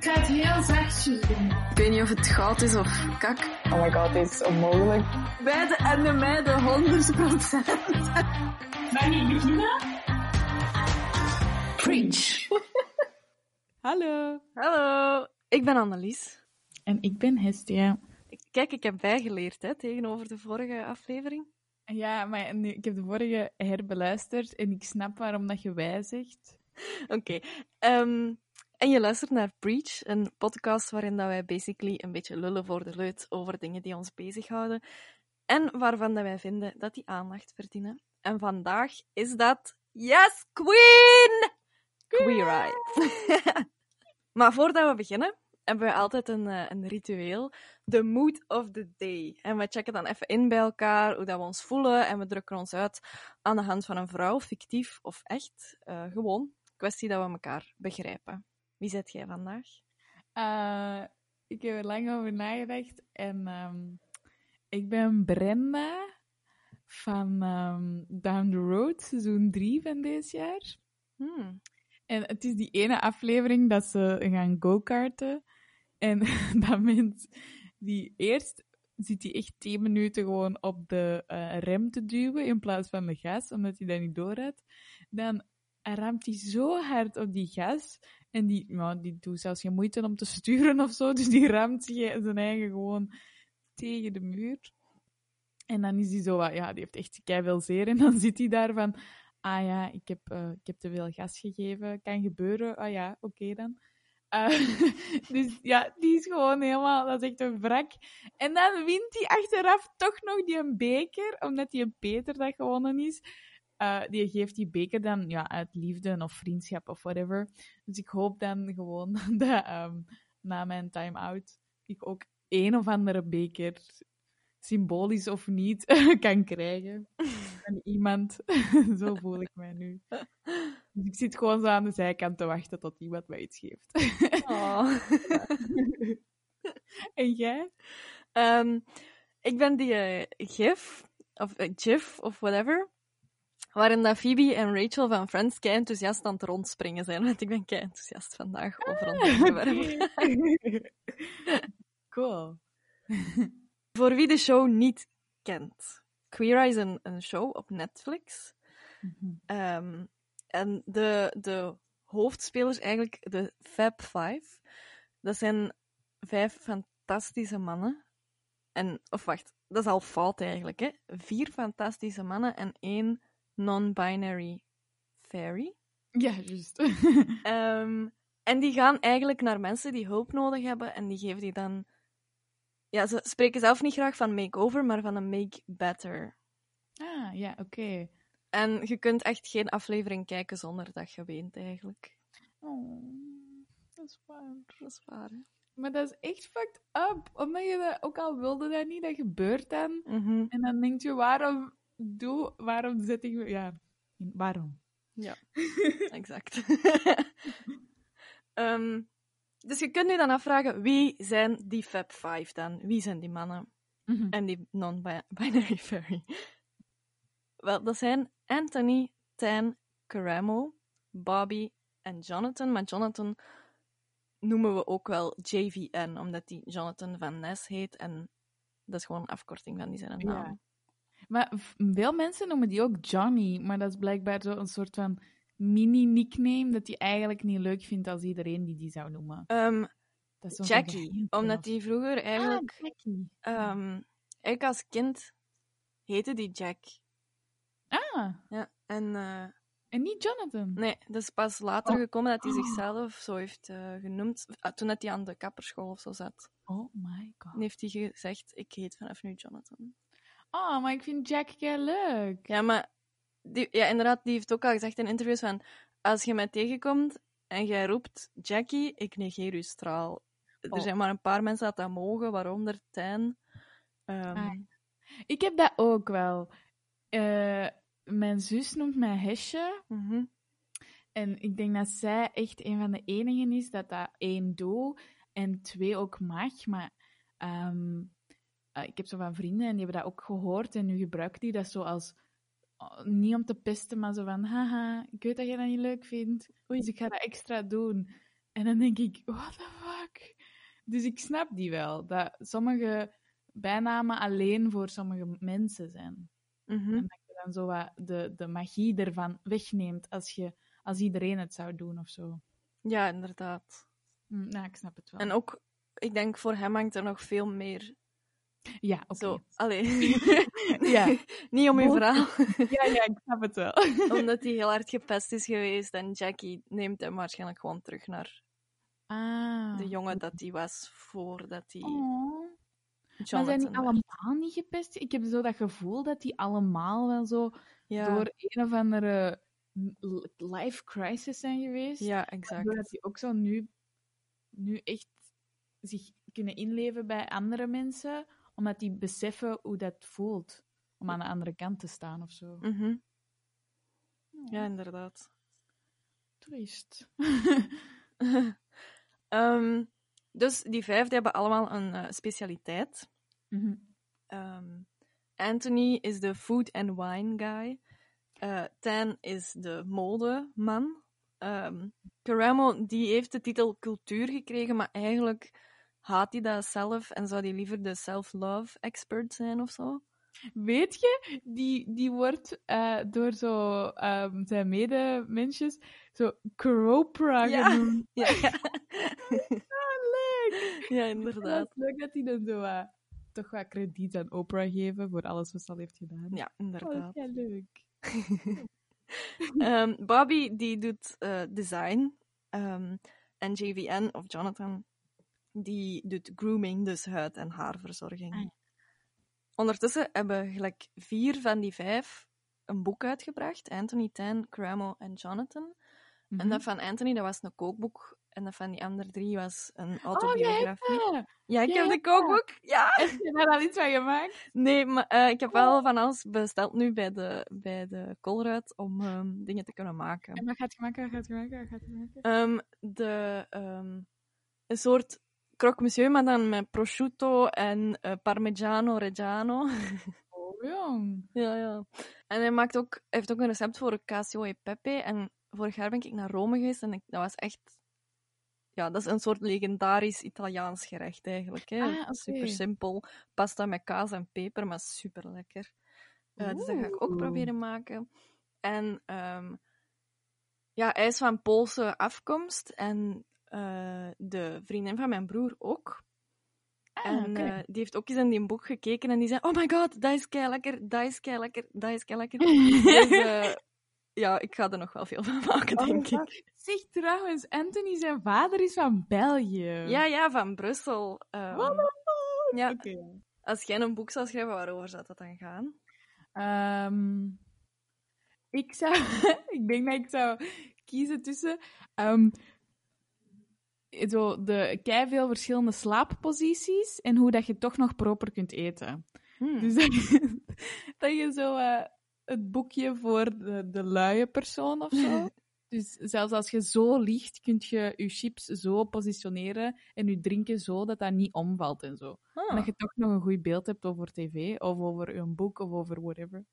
Ik ga het heel zachtjes doen. Ik weet niet of het goud is of kak. Oh my god, dit is onmogelijk. Beide en de meiden 100 procent. Mag ik beginnen? Preach. Hallo. Hallo, ik ben Annelies. En ik ben Hestia. Kijk, ik heb bijgeleerd hè, tegenover de vorige aflevering. Ja, maar nu, ik heb de vorige herbeluisterd en ik snap waarom dat je wij zegt. Oké. ehm, en je luistert naar Preach, een podcast waarin dat wij basically een beetje lullen voor de leut over dingen die ons bezighouden. En waarvan dat wij vinden dat die aandacht verdienen. En vandaag is dat Yes, Queen! Queer Eye. maar voordat we beginnen, hebben we altijd een, eh, een ritueel. The mood of the day. En we checken dan even in bij elkaar hoe dat we ons voelen. En we drukken ons uit aan de hand van een vrouw, fictief of echt. Eh, gewoon. Kwestie dat we elkaar begrijpen. Wie zet jij vandaag? Eh, ik heb er lang over nagedacht en ehm, ik ben Brenda van ehm, Down the Road, seizoen 3 van dit jaar. Hmm. En het is die ene aflevering dat ze gaan go-karten. En dat mens die eerst zit hij echt 10 minuten gewoon op de eh, rem te duwen in plaats van de gas, omdat hij dat niet doorhad. Dan ramt hij zo hard op die gas. En die, nou, die doet zelfs geen moeite om te sturen of zo. Dus die ramt zijn eigen gewoon tegen de muur. En dan is hij zo, wat- ja, die heeft echt veel zeer. En dan zit hij daar van, ah ja, ik heb, eh, ik heb te veel gas gegeven. Kan gebeuren. Ah ja, oké dan. Eh, dus ja, die is gewoon helemaal, dat is echt een wrak. En dan wint hij achteraf toch nog die een beker, omdat die een Peter dat gewonnen is. Eh, die geeft die beker dan ja, uit liefde of vriendschap of whatever. Dus ik hoop dan gewoon dat ehm, na mijn time-out ik ook een of andere beker, symbolisch of niet, kan krijgen van iemand. zo voel ik mij nu. Dus ik zit gewoon zo aan de zijkant te wachten tot iemand mij iets geeft. Oh. en jij? Ehm, ik ben die eh, gif, of eh, gif, of whatever, waarin dat Phoebe en Rachel van Friends kei enthousiast aan het rondspringen zijn. Want ik ben kei enthousiast vandaag over ons onderwerp. cool. Voor wie de show niet kent. Queer Eye is een, een show op Netflix. Ehm, en de, de hoofdspelers, eigenlijk de Fab Five, dat zijn vijf fantastische mannen. En, of wacht, dat is al fout eigenlijk, hè? Vier fantastische mannen en één non-binary fairy. Ja, juist. Ehm, en die gaan eigenlijk naar mensen die hulp nodig hebben en die geven die dan. Ja, ze spreken zelf niet graag van make-over, maar van een make-better. ah, ja, oké. En je kunt echt geen aflevering kijken zonder dat je weent, eigenlijk. Oh, dat is waar. Dat is waar, hè? Maar dat is echt fucked up. Omdat je dat, ook al wilde dat niet, dat gebeurt dan. Mhm. En dan denk je, waarom doe, waarom zet ik me, ja, waarom? Ja, exact. Ehm, dus je kunt je dan afvragen, wie zijn die Fab Five dan? Wie zijn die mannen? En die non-binary fairy. Wel, dat zijn Anthony, Tan, Caramo, Bobby en Jonathan. Maar Jonathan noemen we ook wel JVN, omdat die Jonathan van Ness heet. En dat is gewoon een afkorting van die zijn Ja. Maar veel mensen noemen die ook Johnny, maar dat is blijkbaar zo een soort van mini-nickname dat hij eigenlijk niet leuk vindt als iedereen die die zou noemen. Zo'n Jackie, omdat die vroeger eigenlijk... Ah, Jackie. ehm, ik als kind heette die Jack. Ah, Ja, en... eh, en niet Jonathan. Nee, dat is pas later Oh. gekomen dat hij zichzelf zo heeft eh, genoemd. Ah, Toen dat hij aan de kapperschool of zo zat. Oh my god. Dan heeft hij gezegd, ik heet vanaf nu Jonathan. Oh, maar ik vind Jack kei leuk. Ja, maar die, ja, inderdaad, die heeft ook al gezegd in interviews van, als je mij tegenkomt en jij roept Jackie, ik negeer uw straal. Er Oh. zijn maar een paar mensen dat dat mogen, waaronder Tijn. Ehm, Ah, Ik heb dat ook wel. Eh, mijn zus noemt mij Hesje. mhm. En ik denk dat zij echt een van de enigen is dat dat één doet en twee ook mag. Maar ehm, eh, ik heb zo van vrienden en die hebben dat ook gehoord en nu gebruiken die dat zo als oh, niet om te pesten, maar zo van haha, ik weet dat jij dat niet leuk vindt, dus ik ga dat extra doen. En dan denk ik, what the fuck? Dus ik snap die wel. Dat sommige bijnamen alleen voor sommige mensen zijn. Mhm. En dat je dan zo wat de, de magie ervan wegneemt als, je, als iedereen het zou doen of zo. Ja, inderdaad. Hm, nou, ik snap het wel. En ook, ik denk voor hem hangt er nog veel meer ja, oké. zo. Allee. Ja. Niet om uw verhaal. Ja, ja, ik snap het wel. Omdat hij heel hard gepest is geweest en Jackie neemt hem waarschijnlijk gewoon terug naar Ah. de jongen dat hij was voordat hij Oh. Maar zijn die werd. allemaal niet gepest? Ik heb zo dat gevoel dat die allemaal wel zo Ja, door een of andere life crisis zijn geweest. ja exact. Doordat die ook zo nu, nu echt zich kunnen inleven bij andere mensen, omdat die beseffen hoe dat voelt om aan de andere kant te staan of zo. Mhm. Ja, inderdaad. Triest. Ehm, dus die vijf die hebben allemaal een eh, specialiteit. Mhm. Ehm, Anthony is de food and wine guy. Eh Tan is de modeman. Ehm Caramo, die heeft de titel cultuur gekregen, maar eigenlijk haat hij dat zelf en zou hij liever de self-love expert zijn of zo. Weet je, die, die wordt eh, door zo, ehm, zijn medemensjes zo Cropra Ja. genoemd. Ja, ja. Ah, leuk! ja inderdaad. leuk dat hij dan zo toch wat krediet aan Oprah geven voor alles wat ze al heeft gedaan. Ja, Oh, inderdaad. is heel leuk. Ehm, Bobby die doet eh, design. Ehm, en JVN of Jonathan die doet grooming, dus huid- en haarverzorging. Ah. Ondertussen hebben gelijk vier van die vijf een boek uitgebracht. Anthony, Tan, Cramo en Jonathan. En Mhm. dat van Anthony dat was een kookboek. En dat van die andere drie was een Oh, autobiografie. dat! ja, ik jij heb de dat. kookboek. Ja! Heb je daar al iets van gemaakt? Nee, maar eh, ik heb wel van alles besteld nu bij de, bij de Colruyt om ehm, dingen te kunnen maken. En wat gaat je maken? Wat gaat je maken? Wat gaat je maken? Ehm, de, ehm, een soort croque monsieur, maar dan met prosciutto en eh, parmigiano reggiano. Oh, jong. ja, ja. En hij, maakt ook, hij heeft ook een recept voor cacio e pepe. En vorig jaar ben ik naar Rome geweest en ik, dat was echt... Ja, dat is een soort legendarisch Italiaans gerecht eigenlijk. Hè. Ah. Super simpel. Pasta met kaas en peper, maar super lekker. dus dat ga ik ook proberen maken. En ehm, ja, hij is van Poolse afkomst en eh, de vriendin van mijn broer ook. Ah, en eh, die heeft ook eens in die boek gekeken en die zei: Oh my god, dat is kei lekker, dat is kei lekker, dat is kei lekker. dus eh, ja, ik ga er nog wel veel van maken, Oh, denk ik. Zeg trouwens, Anthony, zijn vader is van België. Ja, ja, van Brussel. Ehm, ja, als jij een boek zou schrijven, waarover zou dat dan gaan? Ehm, ik zou... ik denk dat ik zou kiezen tussen... ehm, zo de veel verschillende slaapposities en hoe dat je toch nog proper kunt eten. Hmm. Dus dat je, dat je zo eh, het boekje voor de, de luie persoon of zo. Dus zelfs als je zo ligt, kun je je chips zo positioneren en je drinken zo dat dat niet omvalt en zo. En Ah. dat je toch nog een goed beeld hebt over tv of over een boek of over whatever.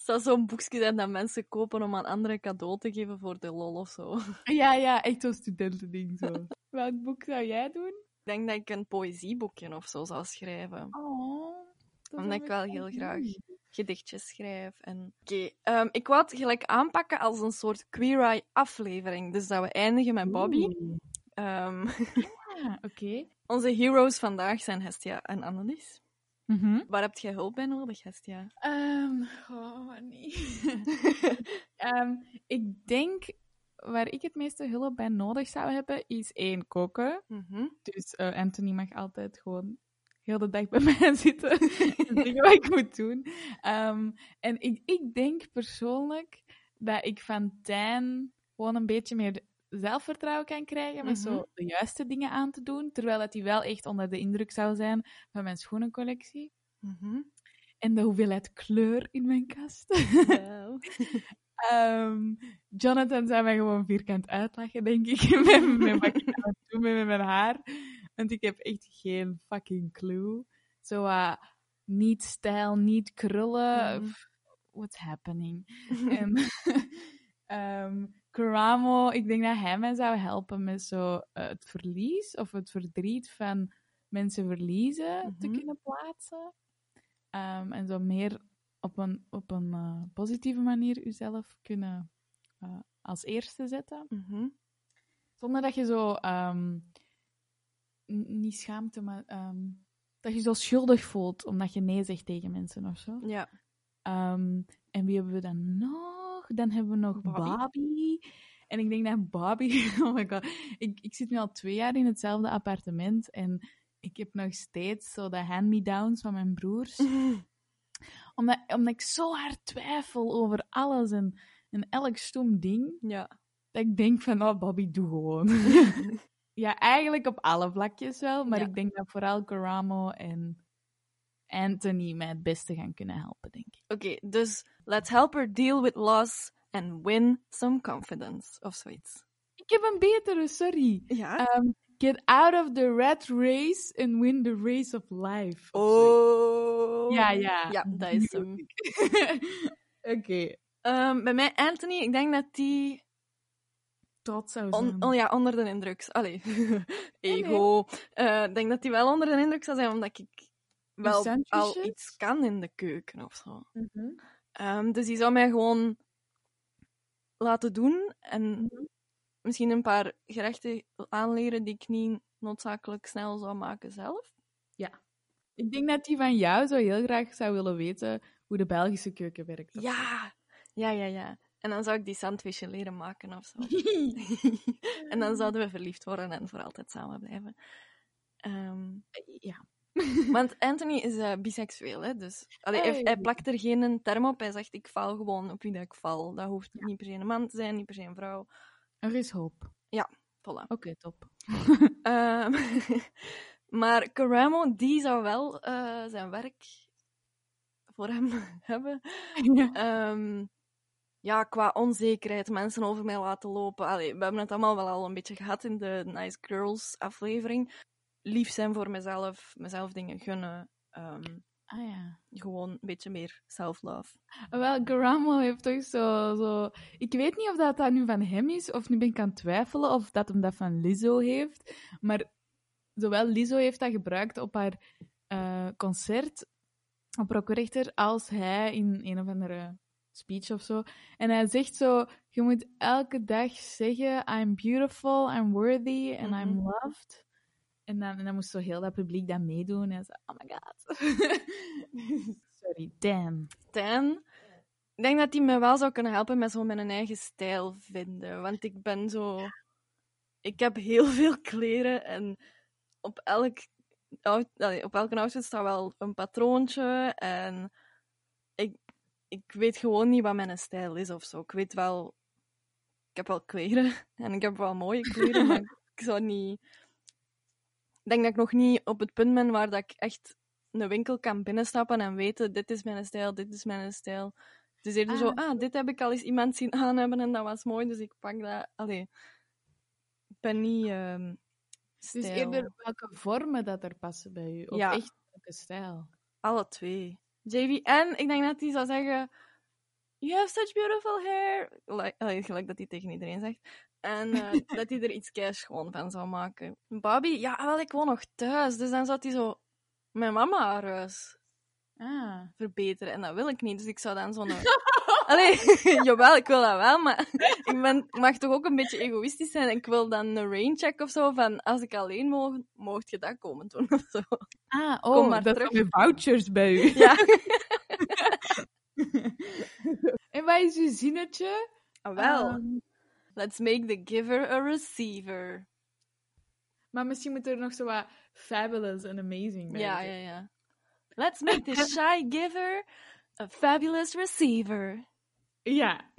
Zou zo'n boekje zijn dat mensen kopen om aan anderen cadeau te geven voor de lol of zo. Ja, ja, echt zo'n studentending zo. Welk boek zou jij doen? Ik denk dat ik een poëzieboekje of zo zou schrijven. Oh, dat Omdat ik wel heel graag gedichtjes schrijf. En... Oké, ehm, ik wou het gelijk aanpakken als een soort Queer Eye aflevering. Dus dat we eindigen met Bobby. Oeh. Ehm, Ah, oké. onze heroes vandaag zijn Hestia en Annelies. Mhm. Waar heb jij hulp bij nodig, Hestia? Ehm, oh, nee. Ehm, ik denk, waar ik het meeste hulp bij nodig zou hebben, is één, koken. Mhm. Dus eh, Anthony mag altijd gewoon heel de dag bij mij zitten en zeggen wat ik moet doen. Ehm, en ik, ik denk persoonlijk dat ik van Tijn gewoon een beetje meer zelfvertrouwen kan krijgen met Mhm. zo de juiste dingen aan te doen, terwijl dat hij wel echt onder de indruk zou zijn van mijn schoenencollectie Mhm. en de hoeveelheid kleur in mijn kast. Wauw. Ehm, Jonathan zou mij gewoon vierkant uitlachen, denk ik, met, met wat ik aan het doen ben met mijn haar. Want ik heb echt geen fucking clue. Zo uh, niet stijl, niet krullen. Mhm. What's happening? en, ehm, Karamo, ik denk dat hij mij zou helpen met zo eh, het verlies of het verdriet van mensen verliezen te Mhm. kunnen plaatsen. Ehm, en zo meer op een, op een eh, positieve manier jezelf kunnen eh, als eerste zetten. Mhm. Zonder dat je zo ehm, niet schaamte, maar ehm, dat je zo schuldig voelt omdat je nee zegt tegen mensen of zo. Ja. En wie hebben we dan nog? Dan hebben we nog Bobby. Bobby. En ik denk dat Bobby... Oh my god. Ik, ik zit nu al twee jaar in hetzelfde appartement. En ik heb nog steeds zo de hand-me-downs van mijn broers. Omdat, omdat ik zo hard twijfel over alles en, en elk stom ding. Ja. Dat ik denk van, oh Bobby, doe gewoon. ja, eigenlijk op alle vlakjes wel. Maar Ja. ik denk dat vooral Karamo en Anthony mij het beste gaan kunnen helpen, denk ik. Oké, dus let's help her deal with loss and win some confidence. Of zoiets. Ik heb een betere, sorry. Ja. Um, get out of the rat race and win the race of life. of oh. Ja, ja. Ja, dat is Die ook. Oké. Ehm, bij mij, Anthony, ik denk dat die Tot zou on- zijn. oh ja, onder de indruk... Allee, ego. Eh, Ik denk dat hij wel onder de indruk zou zijn, omdat ik wel al iets kan in de keuken of zo. Mhm. Ehm, dus die zou mij gewoon laten doen en Mhm. misschien een paar gerechten aanleren die ik niet noodzakelijk snel zou maken zelf. Ik denk dat die van jou zo heel graag zou willen weten hoe de Belgische keuken werkt. Ja, ja, ja, ja. En dan zou ik die sandwichen leren maken of zo. en dan zouden we verliefd worden en voor altijd samen blijven. Ehm, Ja. want Anthony is eh, biseksueel, hè? Dus allee, hij, Hey. hij plakt er geen term op. Hij zegt: Ik val gewoon op wie dat ik val. Dat hoeft niet per se een man te zijn, niet per se een vrouw. Er is hoop. Voilà. Oké, top. Ehm, maar Karamo, die zou wel eh, zijn werk voor hem hebben. ja. Ehm, ja, qua onzekerheid, mensen over mij laten lopen. Allee, we hebben het allemaal wel al een beetje gehad in de Nice Girls aflevering. Lief zijn voor mezelf, mezelf dingen gunnen. ehm, Ah ja. gewoon een beetje meer self-love. Wel, Garamo heeft toch zo, zo... Ik weet niet of dat, dat nu van hem is, of nu ben ik aan het twijfelen of dat hem dat van Lizzo heeft. Maar zowel Lizzo heeft dat gebruikt op haar eh, concert op Rockrechter, als hij in een of andere speech of zo. En hij zegt zo, je moet elke dag zeggen, I'm beautiful, I'm worthy, and I'm Mhm. loved. En dan, en dan moest zo heel dat publiek dat meedoen. En zo, oh my god. Sorry, damn. Dan, ik denk dat hij me wel zou kunnen helpen met zo mijn eigen stijl vinden. Want ik ben zo... Ik heb heel veel kleren en op elk... Op elke outfit staat wel een patroontje en ik, ik weet gewoon niet wat mijn stijl is of zo. Ik weet wel... Ik heb wel kleren en ik heb wel mooie kleren, maar ik zou niet... Ik denk dat ik nog niet op het punt ben waar dat ik echt een winkel kan binnenstappen en weten, dit is mijn stijl, dit is mijn stijl. Het is eerder Ah, zo, ah, dit heb ik al eens iemand zien aan hebben en dat was mooi, dus ik pak dat. Allee, ik ben niet ehm Dus eerder welke vormen dat er passen bij u? Of Ja. echt welke stijl? Alle twee. JV, en ik denk dat hij zou zeggen, you have such beautiful hair. Like, allee, gelijk dat hij tegen iedereen zegt. En eh, dat hij er iets keis gewoon van zou maken. Bobby, ja, wel, ik woon nog thuis, dus dan zou hij zo mijn mama haar huis Ah. verbeteren. En dat wil ik niet, dus ik zou dan zo'n... Allee, jawel, ik wil dat wel, maar ik, ben, ik mag toch ook een beetje egoïstisch zijn. Ik wil dan een raincheck of zo van, als ik alleen moog, mocht je dat komen doen of zo. Ah, Kom oh, maar dat terug. zijn vouchers bij u. Ja. en wat is uw zinnetje? Ah, wel, Ehm, let's make the giver a receiver. maar misschien moet er nog zo wat fabulous en amazing bij Ja, ja, ja. Let's make the shy giver a fabulous receiver. Ja.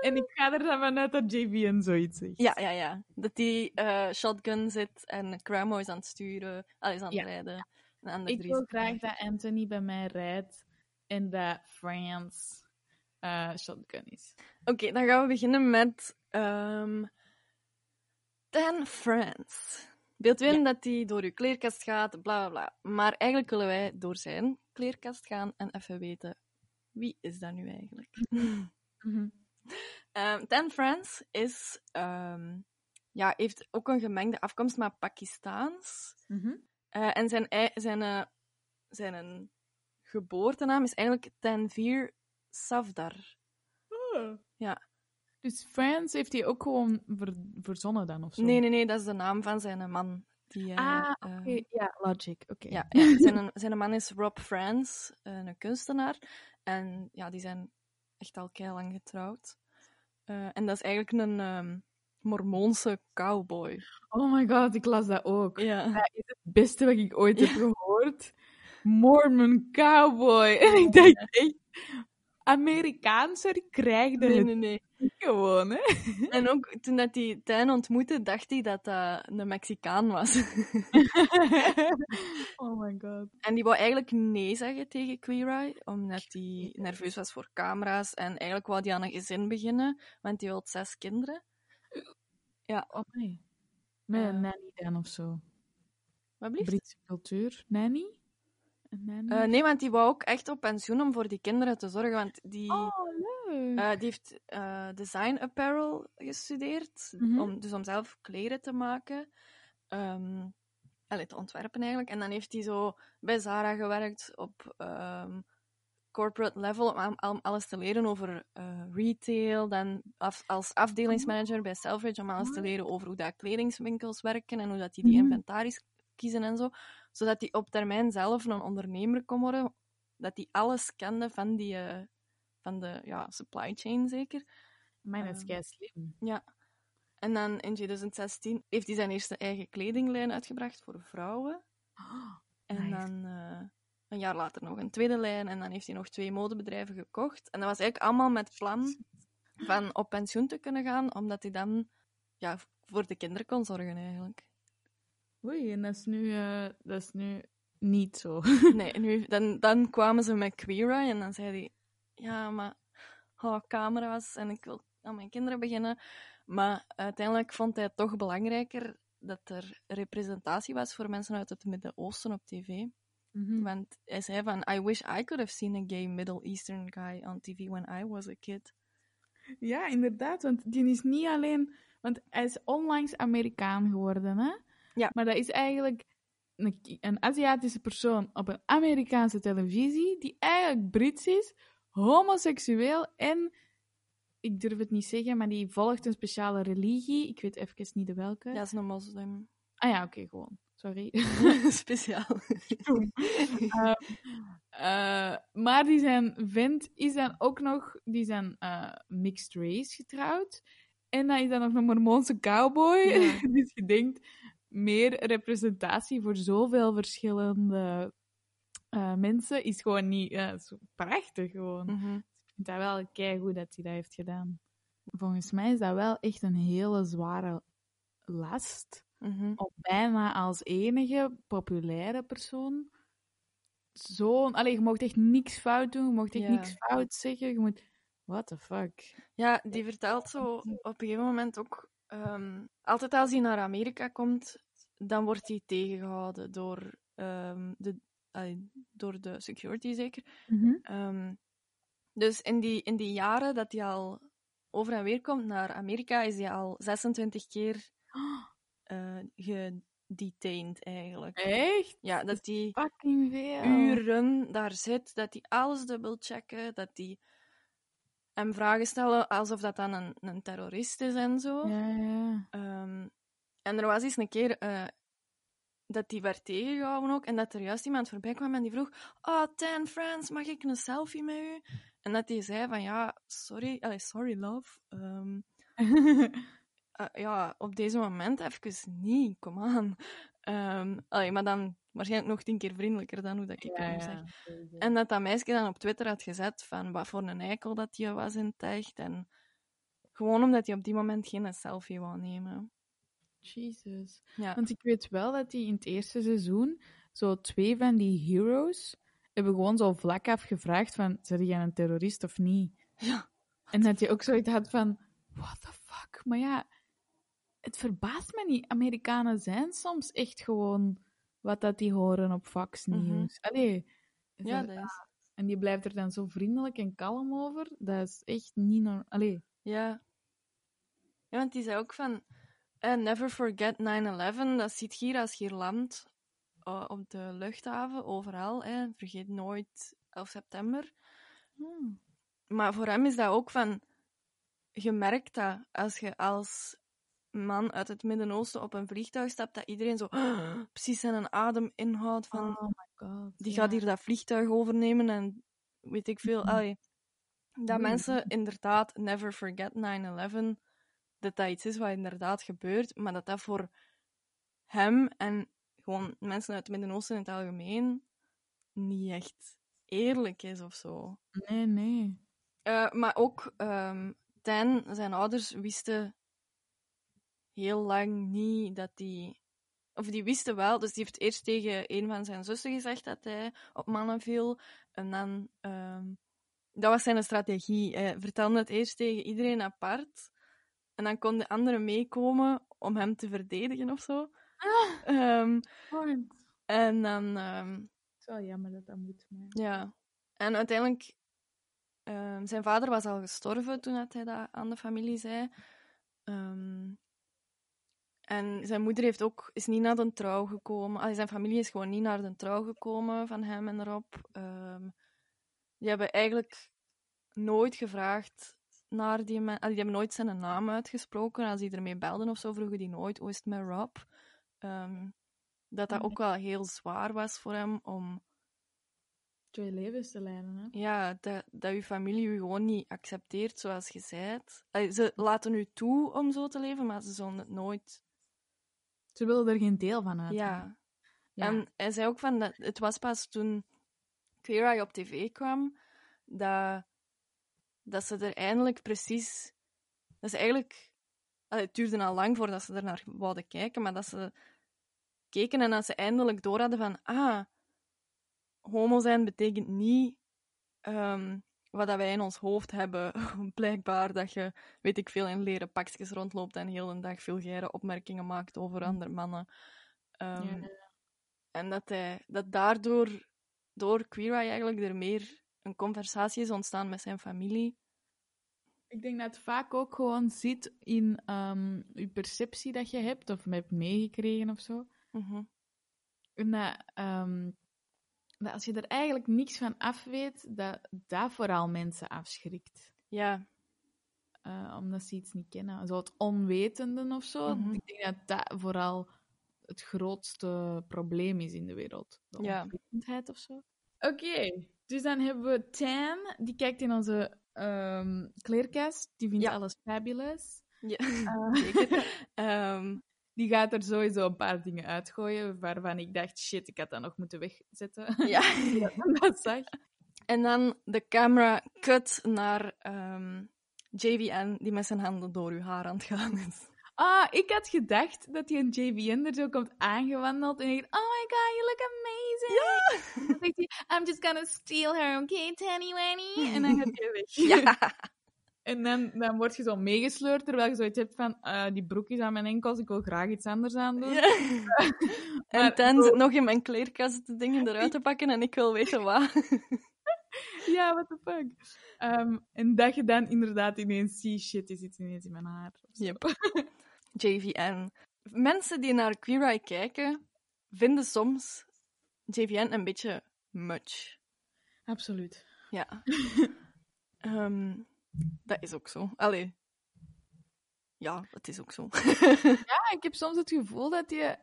En ik ga er dan vanuit dat JVN zoiets zegt. Ja, ja, ja. Dat die eh, shotgun zit en Cramo is aan het sturen. Allee, is aan het Ja. rijden. En aan de Ik wil graag dat Anthony bij mij rijdt en dat France eh, shotgun is. Oké, dan gaan we beginnen met ehm Dan Friends. Beeld u in dat hij door uw kleerkast gaat, bla bla bla. Maar eigenlijk willen wij door zijn kleerkast gaan en even weten wie is dat nu eigenlijk. Mhm. Ehm, Ten Friends is, ehm, ja, heeft ook een gemengde afkomst, maar Pakistaans. Eh, en zijn, zijn, eh, zijn een geboortenaam is eigenlijk Tanvir Ja. Dus France heeft hij ook gewoon ver- verzonnen dan, of zo? Nee, nee, nee, dat is de naam van zijn man. Die, eh, Ah, eh, oké. Ja, logic. Oké. Ja, ja zijn, zijn man is Rob Frans, eh, een kunstenaar. En ja, die zijn echt al kei lang getrouwd. Eh, en dat is eigenlijk een ehm, Mormoonse cowboy. Oh my god, ik las dat ook. Ja. Dat is het beste wat ik ooit heb gehoord. Mormon cowboy. En ik dacht echt, Amerikaanser krijgde Nee, het nee, nee. gewoon, hè? En ook toen dat hij Tijn ontmoette, dacht hij dat dat een Mexicaan was. oh my god. en die wou eigenlijk nee zeggen tegen Queer Eye, omdat hij nerveus was voor camera's. En eigenlijk wou hij aan een gezin beginnen, want hij wil zes kinderen. Oh nee. Met een nanny dan of zo. Wat blieft? Britse cultuur. Nanny? Eh, nee, want die wou ook echt op pensioen om voor die kinderen te zorgen. Want die, Oh, leuk. eh, die heeft eh, design apparel gestudeerd. Mhm. om, dus om zelf kleren te maken. Allee, te ontwerpen eigenlijk. En dan heeft hij zo bij Zara gewerkt op ehm, corporate level. Om, alles te leren over retail. Dan af- als afdelingsmanager bij Selfridge. Om alles te leren over hoe dat kledingswinkels werken. En hoe dat die, die Mhm. inventaris kiezen en zo. Zodat hij op termijn zelf een ondernemer kon worden. Dat hij alles kende van, die, eh, van de ja, supply chain zeker. Mijn is kei slim. Ja. En dan in 2016 heeft hij zijn eerste eigen kledinglijn uitgebracht voor vrouwen. En nice. dan eh, een jaar later nog een tweede lijn. En dan heeft hij nog twee modebedrijven gekocht. En dat was eigenlijk allemaal met plan van op pensioen te kunnen gaan, omdat hij dan ja, voor de kinderen kon zorgen eigenlijk. Oei, en dat is nu, eh, dat is nu niet zo. Nee, nu, dan, dan kwamen ze met Queer Eye en dan zei hij: Ja, maar oh, camera's en ik wil aan mijn kinderen beginnen. Maar uiteindelijk vond hij het toch belangrijker dat er representatie was voor mensen uit het Midden-Oosten op tv. Mhm. Want hij zei van, I wish I could have seen a gay Middle Eastern guy on TV when I was a kid. Ja, inderdaad, want die is niet alleen... Want hij is onlangs Amerikaan geworden, hè? Ja. Maar dat is eigenlijk een, een Aziatische persoon op een Amerikaanse televisie, die eigenlijk Brits is, homoseksueel en... Ik durf het niet zeggen, maar die volgt een speciale religie. Ik weet even niet de welke. Ja, is een moslim. Ah ja, oké, gewoon. Sorry. Speciaal. Ehm, eh, maar die zijn vent is dan ook nog, die zijn eh, mixed race getrouwd. En dan is dan nog een Mormoonse cowboy. Ja. dus je denkt, meer representatie voor zoveel verschillende eh, mensen is gewoon niet ja, zo prachtig gewoon. Mhm. Ik vind dat wel keigoed dat hij dat heeft gedaan. Volgens mij is dat wel echt een hele zware last Mhm. om bijna als enige populaire persoon zo'n... Allee, je mocht echt niks fout doen, je mocht echt niks fout zeggen, je moet... What the fuck? Ja, die vertelt zo op een gegeven moment ook... ehm, altijd als hij naar Amerika komt, dan wordt hij tegengehouden door, ehm, de, door de security zeker. Ehm, dus in die, in die jaren dat hij al over en weer komt naar Amerika, is hij al 26 keer eh gedetained eigenlijk. Echt? Ja, dat hij uren daar zit, dat hij alles dubbelchecken, dat hij hem vragen stellen alsof dat dan een, een terrorist is en zo. Ja, ja. Ehm, en er was eens een keer eh, dat die werd tegengehouden ook, en dat er juist iemand voorbij kwam en die vroeg Oh, Tan Friends, mag ik een selfie met u? En dat hij zei van, ja, sorry, allee, sorry love. Ehm, eh, ja, op deze moment even niet, kom aan. Allee, maar dan waarschijnlijk nog tien keer vriendelijker dan hoe dat ik ja, hem ja. zeg. En dat dat meisje dan op Twitter had gezet van wat voor een eikel dat hij was in het echt. En gewoon omdat hij op die moment geen selfie wou nemen. Jesus. Ja. Want ik weet wel dat die in het eerste seizoen zo twee van die heroes hebben gewoon zo vlak af gevraagd van, zijn jij een terrorist of niet? Ja. En dat je ook zoiets had van, what the fuck? Maar ja, het verbaast me niet. Amerikanen zijn soms echt gewoon wat dat die horen op Fox Mhm. News. Allee. Ja, Zo- dat is... En die blijft er dan zo vriendelijk en kalm over. Dat is echt niet normaal. Allee, Ja. Ja, want die zei ook van... eh, never forget 9-11. Dat ziet hier als je hier landt. eh, op de luchthaven, overal. Hè. Vergeet nooit 11 september. Hmm. Maar voor hem is dat ook van... Je merkt dat als je als man uit het Midden-Oosten op een vliegtuig stapt, dat iedereen zo precies zijn adem inhoudt van... Oh my god. die ja. gaat hier dat vliegtuig overnemen en weet ik veel. Mhm. Allee, dat Nee. mensen inderdaad never forget 9-11, dat dat iets is wat inderdaad gebeurt, maar dat dat voor hem en gewoon mensen uit het Midden-Oosten in het algemeen niet echt eerlijk is of zo. Nee, nee. Eh, maar ook ehm Tijn, zijn ouders wisten heel lang niet dat die. Of die wisten wel, dus die heeft eerst tegen een van zijn zussen gezegd dat hij op mannen viel. En dan. ehm, dat was zijn strategie. Hij vertelde het eerst tegen iedereen apart. En dan kon de anderen meekomen om hem te verdedigen of zo. Ehm, en dan. ehm, Het is wel jammer dat dat moet, maar... ja. En uiteindelijk, zijn vader was al gestorven toen dat hij dat aan de familie zei. Ehm, en zijn moeder heeft ook, is niet naar de trouw gekomen. Allee, zijn familie is gewoon niet naar de trouw gekomen van hem en Rob. Ehm, die hebben eigenlijk nooit gevraagd naar die allee, Die hebben nooit zijn naam uitgesproken. Als die ermee belden of zo, vroegen die nooit hoe is het met Rob. Ehm, dat dat Nee. ook wel heel zwaar was voor hem om Twee levens te leiden, hè? ja, dat, dat je familie je gewoon niet accepteert zoals je bent. Allee, ze laten u toe om zo te leven, maar ze zullen het nooit. Ze willen er geen deel van uit. Ja. Ja. En hij zei ook van dat het was pas toen Queer Eye op tv kwam dat, dat ze er eindelijk precies. Dat ze eigenlijk. allee, het duurde al lang voordat ze er naar wouden kijken, maar dat ze keken en dat ze eindelijk door hadden van. Ah, homo zijn betekent niet ehm, wat dat wij in ons hoofd hebben. Blijkbaar dat je, weet ik veel, in leren pakjes rondloopt en heel een dag vulgaire opmerkingen maakt over andere mannen. Ehm, Ja. En dat, hij, dat daardoor, door Queer Eye eigenlijk, er meer een conversatie is ontstaan met zijn familie. Ik denk dat het vaak ook gewoon zit in ehm, je perceptie dat je hebt, of hebt meegekregen of zo. Mhm. En dat, ehm, dat als je er eigenlijk niks van af weet, dat dat vooral mensen afschrikt. Ja, Eh, omdat ze iets niet kennen. Zo het onwetende of zo. Mhm. Ik denk dat dat vooral het grootste probleem is in de wereld. De Ja. onwetendheid of zo. Oké, dus dan hebben we Tan, die kijkt in onze ehm, kleerkast. Die vindt Ja. alles fabulous. ja. Eh, zeker. Ehm, die gaat er sowieso een paar dingen uitgooien waarvan ik dacht, shit, ik had dat nog moeten wegzetten. ja. dat zag. En dan de camera cut naar ehm, JVN, die met zijn handen door uw haar aan het gaan is. Ah, ik had gedacht dat die een JVN er zo komt aangewandeld en ik dacht, oh my god, you look amazing. En dan zegt hij, I'm just gonna steal her, okay, Tanny Wanny? En dan gaat hij weg. Ja. En dan, dan word je zo meegesleurd, terwijl je zoiets hebt van, ah, die broek is aan mijn enkels, ik wil graag iets anders aan doen. Ja. En zo- zit nog in mijn kleerkast de dingen eruit te pakken en ik wil weten wat. Ja, what the fuck. Ehm, en dat je dan inderdaad ineens ziet, shit, is iets ineens in mijn haar. Yep. JVN. Mensen die naar Queer Eye kijken, vinden soms JVN een beetje much. Absoluut. Ja. Ehm, dat is ook zo. Allee. Ja, dat is ook zo. Ja, ik heb soms het gevoel dat je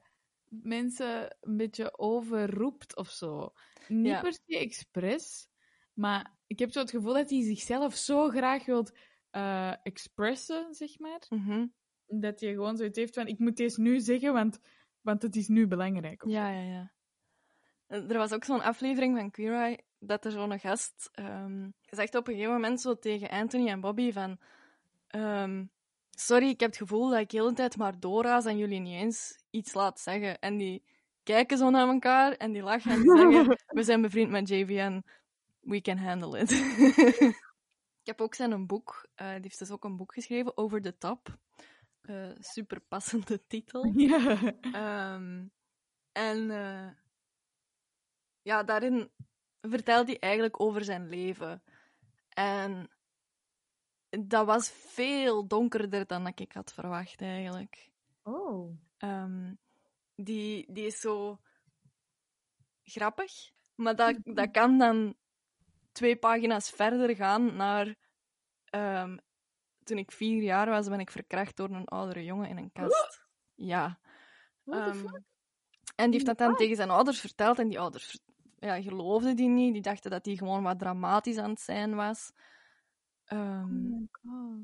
mensen een beetje overroept of zo. Niet Ja. per se expres, maar ik heb zo het gevoel dat hij zichzelf zo graag wilt eh, expressen, zeg maar. Mhm. Dat hij gewoon zoiets heeft van, ik moet deze nu zeggen, want, want het is nu belangrijk. Ja, ja, ja. Er was ook zo'n aflevering van Queer Eye dat er zo'n gast ehm, zegt op een gegeven moment zo tegen Anthony en Bobby van ehm, sorry, ik heb het gevoel dat ik de hele tijd maar doorraas en jullie niet eens iets laat zeggen. En die kijken zo naar elkaar en die lachen en die zeggen we zijn bevriend met JVN, we can handle it. ik heb ook zijn een boek, eh, die heeft dus ook een boek geschreven, Over the Top. Eh, super passende titel. Ja. Ehm, en eh, ja, daarin vertelt hij eigenlijk over zijn leven. En dat was veel donkerder dan dat ik had verwacht, eigenlijk. Oh. Ehm, die, die is zo grappig, maar dat, dat kan dan twee pagina's verder gaan naar... ehm, toen ik vier jaar was, ben ik verkracht door een oudere jongen in een kast. Ja. Ehm, en die heeft dat dan tegen zijn ouders verteld en die ouders ja, geloofden die niet. Die dachten dat hij gewoon wat dramatisch aan het zijn was. Ehm, Oh my god.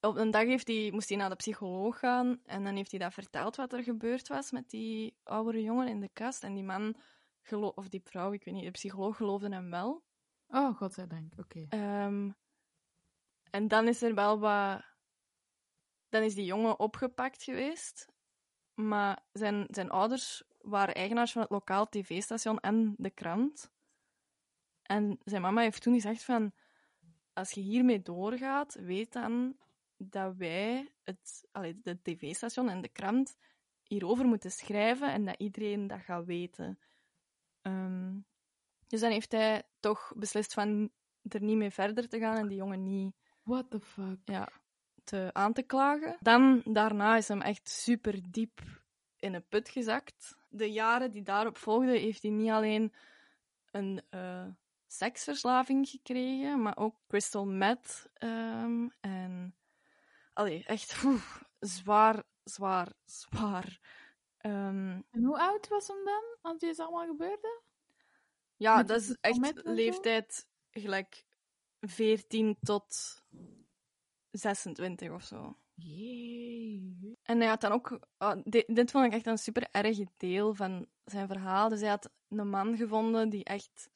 op een dag heeft hij, moest hij naar de psycholoog gaan en dan heeft hij dat verteld wat er gebeurd was met die oudere jongen in de kast. En die man, of die vrouw, ik weet niet, de psycholoog geloofde hem wel. Oh, godzijdank. Oké. Ehm, en dan is er wel wat... Dan is die jongen opgepakt geweest. Maar zijn, zijn ouders waren eigenaars van het lokaal tv-station en de krant. En zijn mama heeft toen gezegd van... Als je hiermee doorgaat, weet dan dat wij het, allee, de tv-station en de krant hierover moeten schrijven en dat iedereen dat gaat weten. Ehm, dus dan heeft hij toch beslist van er niet mee verder te gaan en die jongen niet What the fuck? ja, te, aan te klagen. Dan, daarna is hem echt super diep in een put gezakt. De jaren die daarop volgden, heeft hij niet alleen een eh, seksverslaving gekregen, maar ook crystal meth. ehm, en allee, echt zwaar, zwaar, zwaar. Ehm, En hoe oud was hem dan, als dit allemaal gebeurde? ja, Met dat is echt leeftijd gelijk 14 tot 26 of zo. Jee. En hij had dan ook... ah, di- dit vond ik echt een super erg deel van zijn verhaal. Dus hij had een man gevonden die echt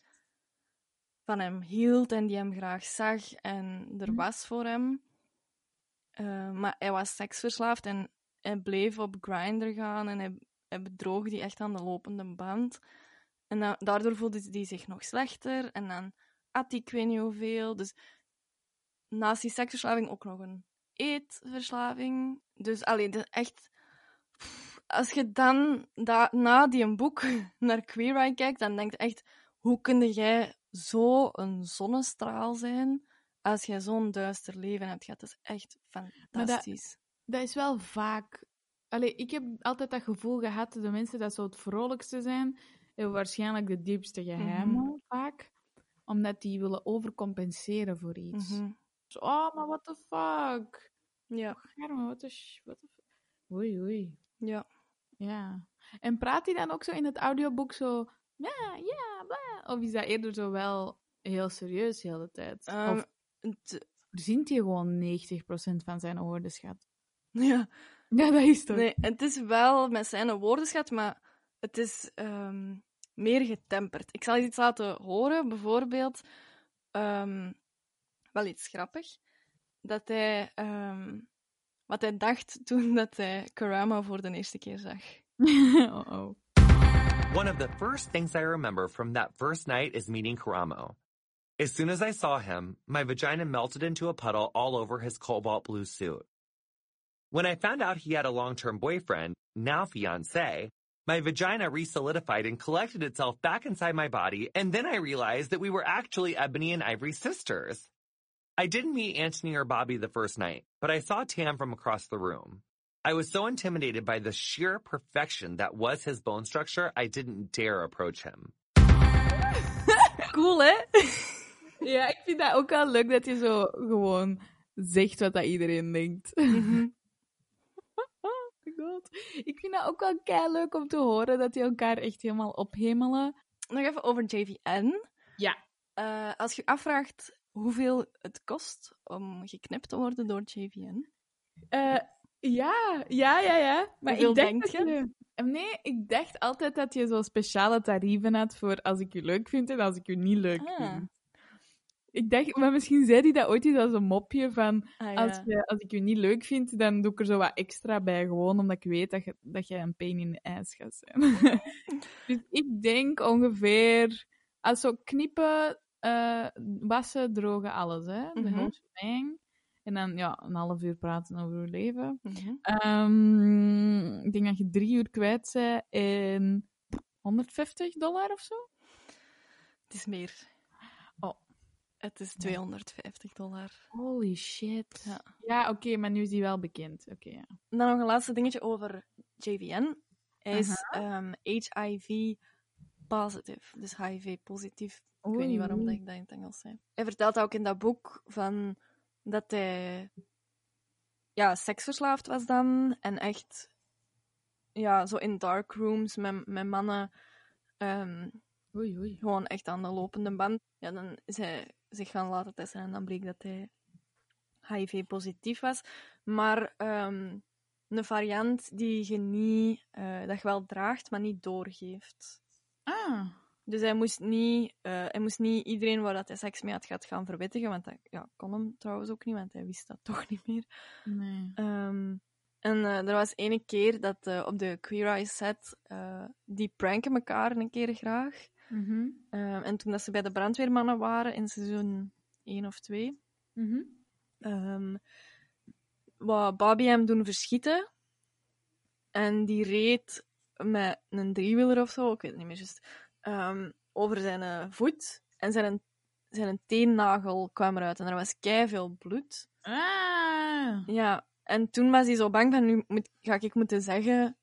van hem hield en die hem graag zag en er Mhm. was voor hem. Eh, maar hij was seksverslaafd en hij bleef op Grindr gaan en hij, hij bedroog die echt aan de lopende band. En da- daardoor voelde hij zich nog slechter en dan at hij ik weet niet hoeveel. Dus naast die seksverslaving ook nog een eetverslaving. Dus alleen echt. Als je dan da- na die een boek naar Queer Eye kijkt, dan denk je echt: hoe kun jij zo een zonnestraal zijn als jij zo'n duister leven hebt gehad? Dat is echt fantastisch. Dat is wel vaak... Allee, ik heb altijd dat gevoel gehad dat de mensen dat zo het vrolijkste zijn, hebben waarschijnlijk de diepste geheimen, vaak. Omdat die willen overcompenseren voor iets. Mhm. Oh, maar what the fuck? Ja, Germe, wat sh- What the Oei, oei. ja. Ja. En praat hij dan ook zo in het audioboek zo... Ja, ja, bla? Of is dat eerder zo wel heel serieus de hele tijd? Ehm, of hij gewoon 90% van zijn woordenschat? ja. Ja, dat is toch? Nee, het is wel met zijn woordenschat, maar het is ehm, meer getemperd. Ik zal iets laten horen, bijvoorbeeld, ehm, wel iets grappig, dat hij, ehm, wat hij dacht toen dat hij Karama voor de eerste keer zag. oh, oh. One of the first things I remember from that first night is meeting Karamo. As soon as I saw him, my vagina melted into a puddle all over his cobalt blue suit. When I found out he had a long-term boyfriend, now fiance, my vagina re-solidified and collected itself back inside my body, and then I realized that we were actually Ebony and Ivory sisters. I didn't meet Anthony or Bobby the first night, but I saw Tam from across the room. I was so intimidated by the sheer perfection that was his bone structure, I didn't dare approach him. Cool, hè? Ja, ik vind dat ook wel leuk dat je zo gewoon zegt wat dat iedereen denkt. Mhm. Oh my god. Ik vind dat ook wel kei leuk om te horen dat die elkaar echt helemaal ophemelen. Nog even over JVN. Ja. Eh, als je je afvraagt hoeveel het kost om geknipt te worden door JVN. Eh, ja, ja, ja, ja. Maar Hoeveel ik denk dat je? je... Nee, ik dacht altijd dat je zo speciale tarieven had voor als ik je leuk vind en als ik je niet leuk Ah. vind. Ik dacht, maar misschien zei hij dat ooit eens als een mopje van Ah, ja. als, je, als ik je niet leuk vind, dan doe ik er zo wat extra bij, gewoon omdat ik weet dat, je, dat jij een pain in de ass gaat zijn. dus ik denk ongeveer, als zo knippen, eh, wassen, drogen, alles, hè. De whole shebang. En dan ja, een half uur praten over je leven. Mhm. Ehm, ik denk dat je drie uur kwijt bent in 150 dollar of zo. Het is meer. Oh. Het is 250 dollar. Holy shit. Ja. Ja, oké, maar nu is die wel bekend. Oké, ja. Dan nog een laatste dingetje over JVN. Hij is HIV positive, dus HIV positief. Ik weet niet waarom dat ik dat in het Engels zei. Hij vertelt ook in dat boek van dat hij ja, seksverslaafd was dan en echt ja, zo in dark rooms met, met mannen ehm, Oei, oei. gewoon echt aan de lopende band. Ja, dan is hij zich gaan laten testen en dan bleek dat hij HIV-positief was. Maar ehm, een variant die je niet, eh, dat je wel draagt, maar niet doorgeeft. Ah. Dus hij moest niet, eh, hij moest niet iedereen waar dat hij seks mee had gaat gaan verwittigen, want dat ja, kon hem trouwens ook niet, want hij wist dat toch niet meer. Nee. Ehm, en eh, er was ene keer dat eh, op de Queer Eye set, die pranken elkaar een keer graag. Mhm. Ehm, en toen dat ze bij de brandweermannen waren in seizoen 1 of 2, Mhm. ehm wou Bobby hem doen verschieten. En die reed met een driewieler of zo, ik weet het niet meer juist, ehm, over zijn eh, voet. En zijn, zijn teennagel kwam eruit en er was veel bloed. Ah. Ja, en toen was hij zo bang van, nu moet, ga ik moeten zeggen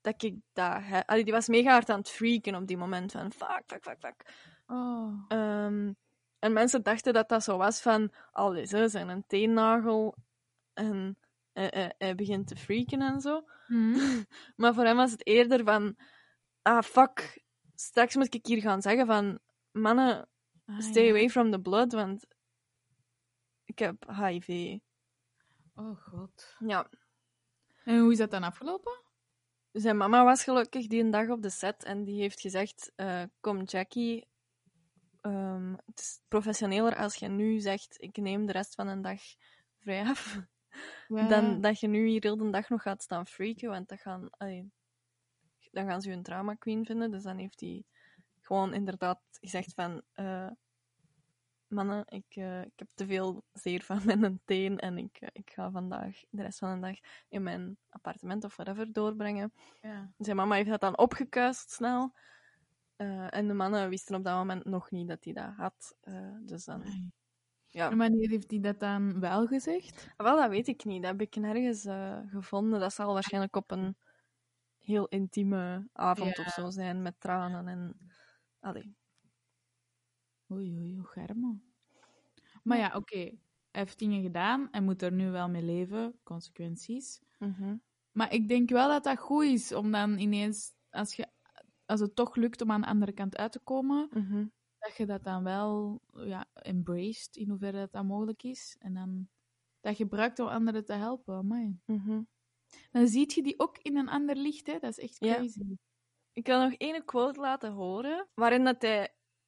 dat ik dat... He... Allee, die was mega hard aan het freaken op die moment, van fuck, fuck, fuck, fuck. Oh. Ehm, en mensen dachten dat dat zo was van, al hè, zijn een teennagel en hij, begint te freaken en zo. Mhm. Maar voor hem was het eerder van, ah fuck, straks moet ik hier gaan zeggen van, mannen, Ah, stay ja. away from the blood, want ik heb HIV. Oh god. Ja, En hoe is dat dan afgelopen? zijn mama was gelukkig die een dag op de set en die heeft gezegd, eh, kom Jackie, ehm, het is professioneler als je nu zegt, ik neem de rest van een dag vrij af. Ja. dan dat je nu hier heel de dag nog gaat staan freaken, want dat gaan, allee, dan gaan ze je een drama queen vinden. Dus dan heeft hij gewoon inderdaad gezegd van, eh, mannen, ik, eh, ik heb te veel zeer van mijn teen en ik, eh, ik ga vandaag de rest van de dag in mijn appartement of whatever doorbrengen. Ja. Zijn mama heeft dat dan opgekuist snel. En de mannen wisten op dat moment nog niet dat hij dat had. Dus dan. Ja. En wanneer heeft hij dat dan wel gezegd? Wel, dat weet ik niet. Dat heb ik nergens eh, gevonden. Dat zal waarschijnlijk op een heel intieme avond Ja. of zo zijn, met tranen en... Allee. Oei, oei, hoe germo. Maar ja, oké. Hij heeft dingen gedaan en moet er nu wel mee leven, consequenties. Mhm. Maar ik denk wel dat dat goed is om dan ineens, als, je, als het toch lukt om aan de andere kant uit te komen, Mhm. Dat je dat dan wel ja, embraced, in hoeverre dat, dat mogelijk is. En dan dat gebruikt om anderen te helpen. Mhm. Dan zie je die ook in een ander licht, hè. Dat is echt Ja. crazy. Ik wil nog één quote laten horen, waarin dat hij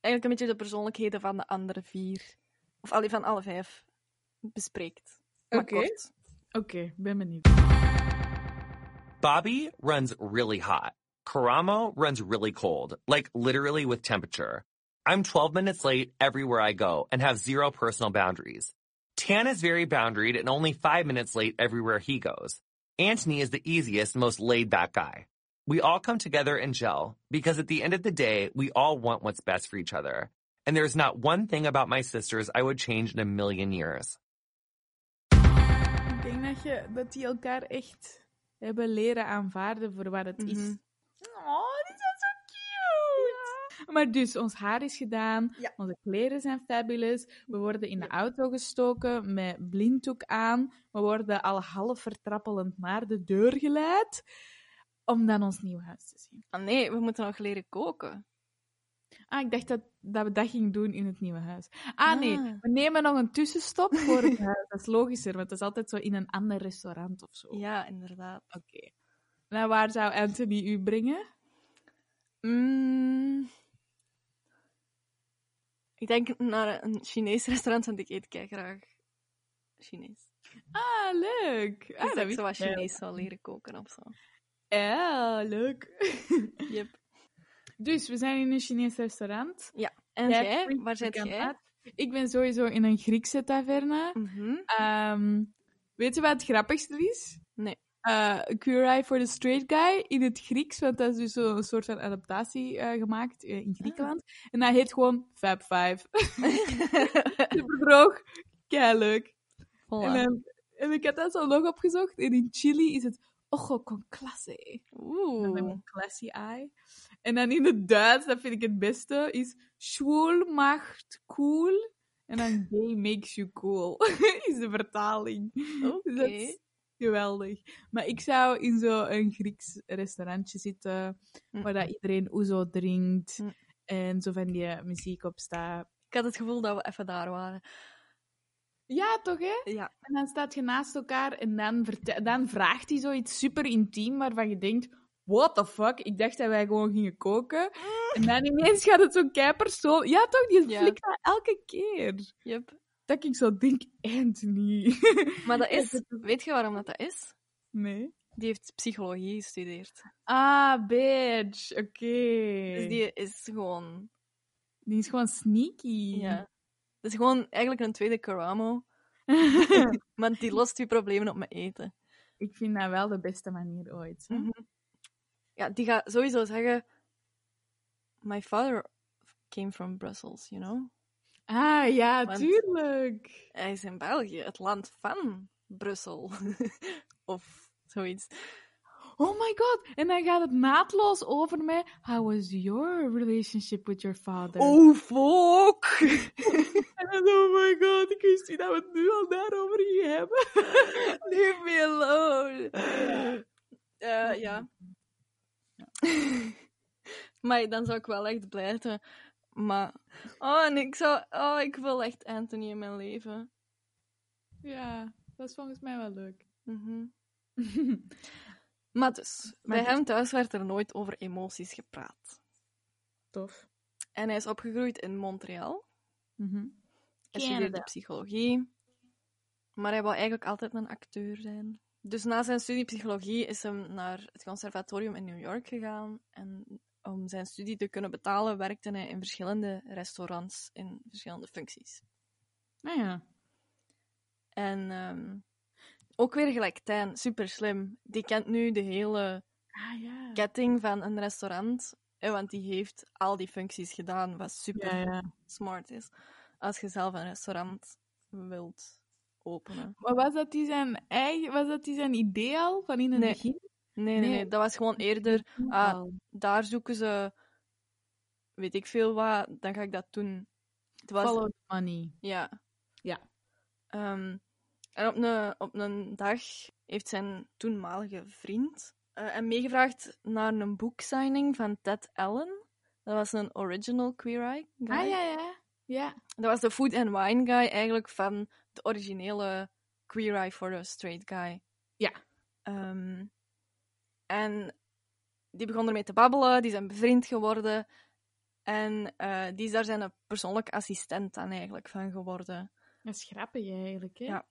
eigenlijk een beetje de persoonlijkheden van de andere vier, of allee, van alle vijf, bespreekt. Oké. Oké, ben benieuwd. Bobby runs really hot. Karamo runs really cold, like literally with temperature. I'm 12 minutes late everywhere I go and have zero personal boundaries. Tan is very boundaried and only five minutes late everywhere he goes. Anthony is the easiest, most laid back guy. We all come together and gel because at the end of the day, we all want what's best for each other. And there's not one thing about my sisters I would change in a million years. Ik denk dat, je, dat die elkaar echt hebben leren aanvaarden voor wat het is. Mhm. Oh, die zijn zo cute! Maar dus, ons haar is gedaan, Ja. onze kleren zijn fabulous, we worden in de auto gestoken met blinddoek aan, we worden al half vertrappelend naar de deur geleid, om dan ons nieuw huis te zien. Ah nee, we moeten nog leren koken. Ah, ik dacht dat, dat we dat gingen doen in het nieuwe huis. Ah nee, Ah. we nemen nog een tussenstop voor het huis. Dat is logischer, want dat is altijd zo in een ander restaurant of zo. Ja, inderdaad. Oké. Nou, waar zou Anthony u brengen? Mm. Ik denk naar een Chinees restaurant, want ik eet kei graag Chinees. Ah, leuk. Dus Ah, dat ik zo wat. Chinees leren koken of zo. Ja, leuk. Yep. dus, we zijn in een Chinees restaurant. En Jij Waar zit jij? uit. Ik ben sowieso in een Griekse taverne. Mhm. Ehm, weet je wat het grappigste is? Nee. Eye for the Straight Guy in het Grieks, want dat is dus zo'n soort van adaptatie eh, gemaakt eh, in Griekenland. En dat heet gewoon Fab Five. Super droog, kei leuk. En, dan- en ik heb dat zo nog opgezocht. En in Chili is het Ojo con clase. Oeh. een classy eye. En dan in het Duits, dat vind ik het beste, is Schwul macht cool. En dan gay makes you cool. is de vertaling. Oké. Dus geweldig. Maar ik zou in zo'n Grieks restaurantje zitten, waar dat iedereen ouzo drinkt. Mm. En zo van die muziek op staat. Ik had het gevoel dat we even daar waren. Ja, toch hè? Ja. En dan staat je naast elkaar en dan, vraagt hij zoiets super intiem waarvan je denkt: What the fuck? Ik dacht dat wij gewoon gingen koken. En dan ineens gaat het zo keipersoon. Ja, toch? Die Ja. flikt dat elke keer. Yep. Dat ik zo denk: Anthony. Maar dat is... Weet je waarom dat, dat is? nee. Die heeft psychologie gestudeerd. Ah, bitch. Oké. Dus die is gewoon... Die is gewoon sneaky. Ja. Dat is gewoon eigenlijk een tweede Karamo. Maar die lost je problemen op mijn eten. ik vind dat wel de beste manier ooit. Mhm. Ja, die gaat sowieso zeggen... My father came from Brussels, you know? Ah, ja, Want- tuurlijk. Hij is in België, het land van Brussel. of zoiets. Oh my god. En dan gaat het naadloos over mij. How was your relationship with your father? Oh, fuck! Oh my god, ik wist niet dat we het nu al daarover gingen hebben. Leave me alone. Eh, ja. maar dan zou ik wel echt blijven. Maar... Oh, en ik zou... Oh, ik wil echt Anthony in mijn leven. Ja, dat is volgens mij wel leuk. Mhm. Maar dus, bij dus- hem thuis werd er nooit over emoties gepraat. Tof. En hij is opgegroeid in Montreal. Mhm. Hij studeerde psychologie. Maar hij wou eigenlijk altijd een acteur zijn. Dus na zijn studie psychologie is hij naar het conservatorium in New York gegaan. En om zijn studie te kunnen betalen, werkte hij in verschillende restaurants in verschillende functies. Nou ja. En ehm, ook weer gelijk Tijn, super slim. Die kent nu de hele Ah ja. ketting van een restaurant. hè, Want die heeft al die functies gedaan, wat super Ja, ja. smart is. Als je zelf een restaurant wilt openen. Maar was dat die zijn eigen, was dat die zijn idee al van in het Nee. begin? Nee, nee, dat was gewoon eerder. Ah, daar zoeken ze, weet ik veel wat, dan ga ik dat doen. Het was, Follow the money. ja. Ja. Ehm, en op een, op een dag heeft zijn toenmalige vriend eh hem meegevraagd naar een boeksigning van Ted Allen. Dat was een original Queer Eye guy. Ah ja, ja. Ja. Dat was de food and wine guy eigenlijk van de originele Queer Eye for the Straight Guy. Ja. Ehm, en die begon ermee te babbelen, die zijn bevriend geworden. En eh, die is daar zijn persoonlijk assistent aan eigenlijk van geworden. Dat is grappig eigenlijk, hè? Ja.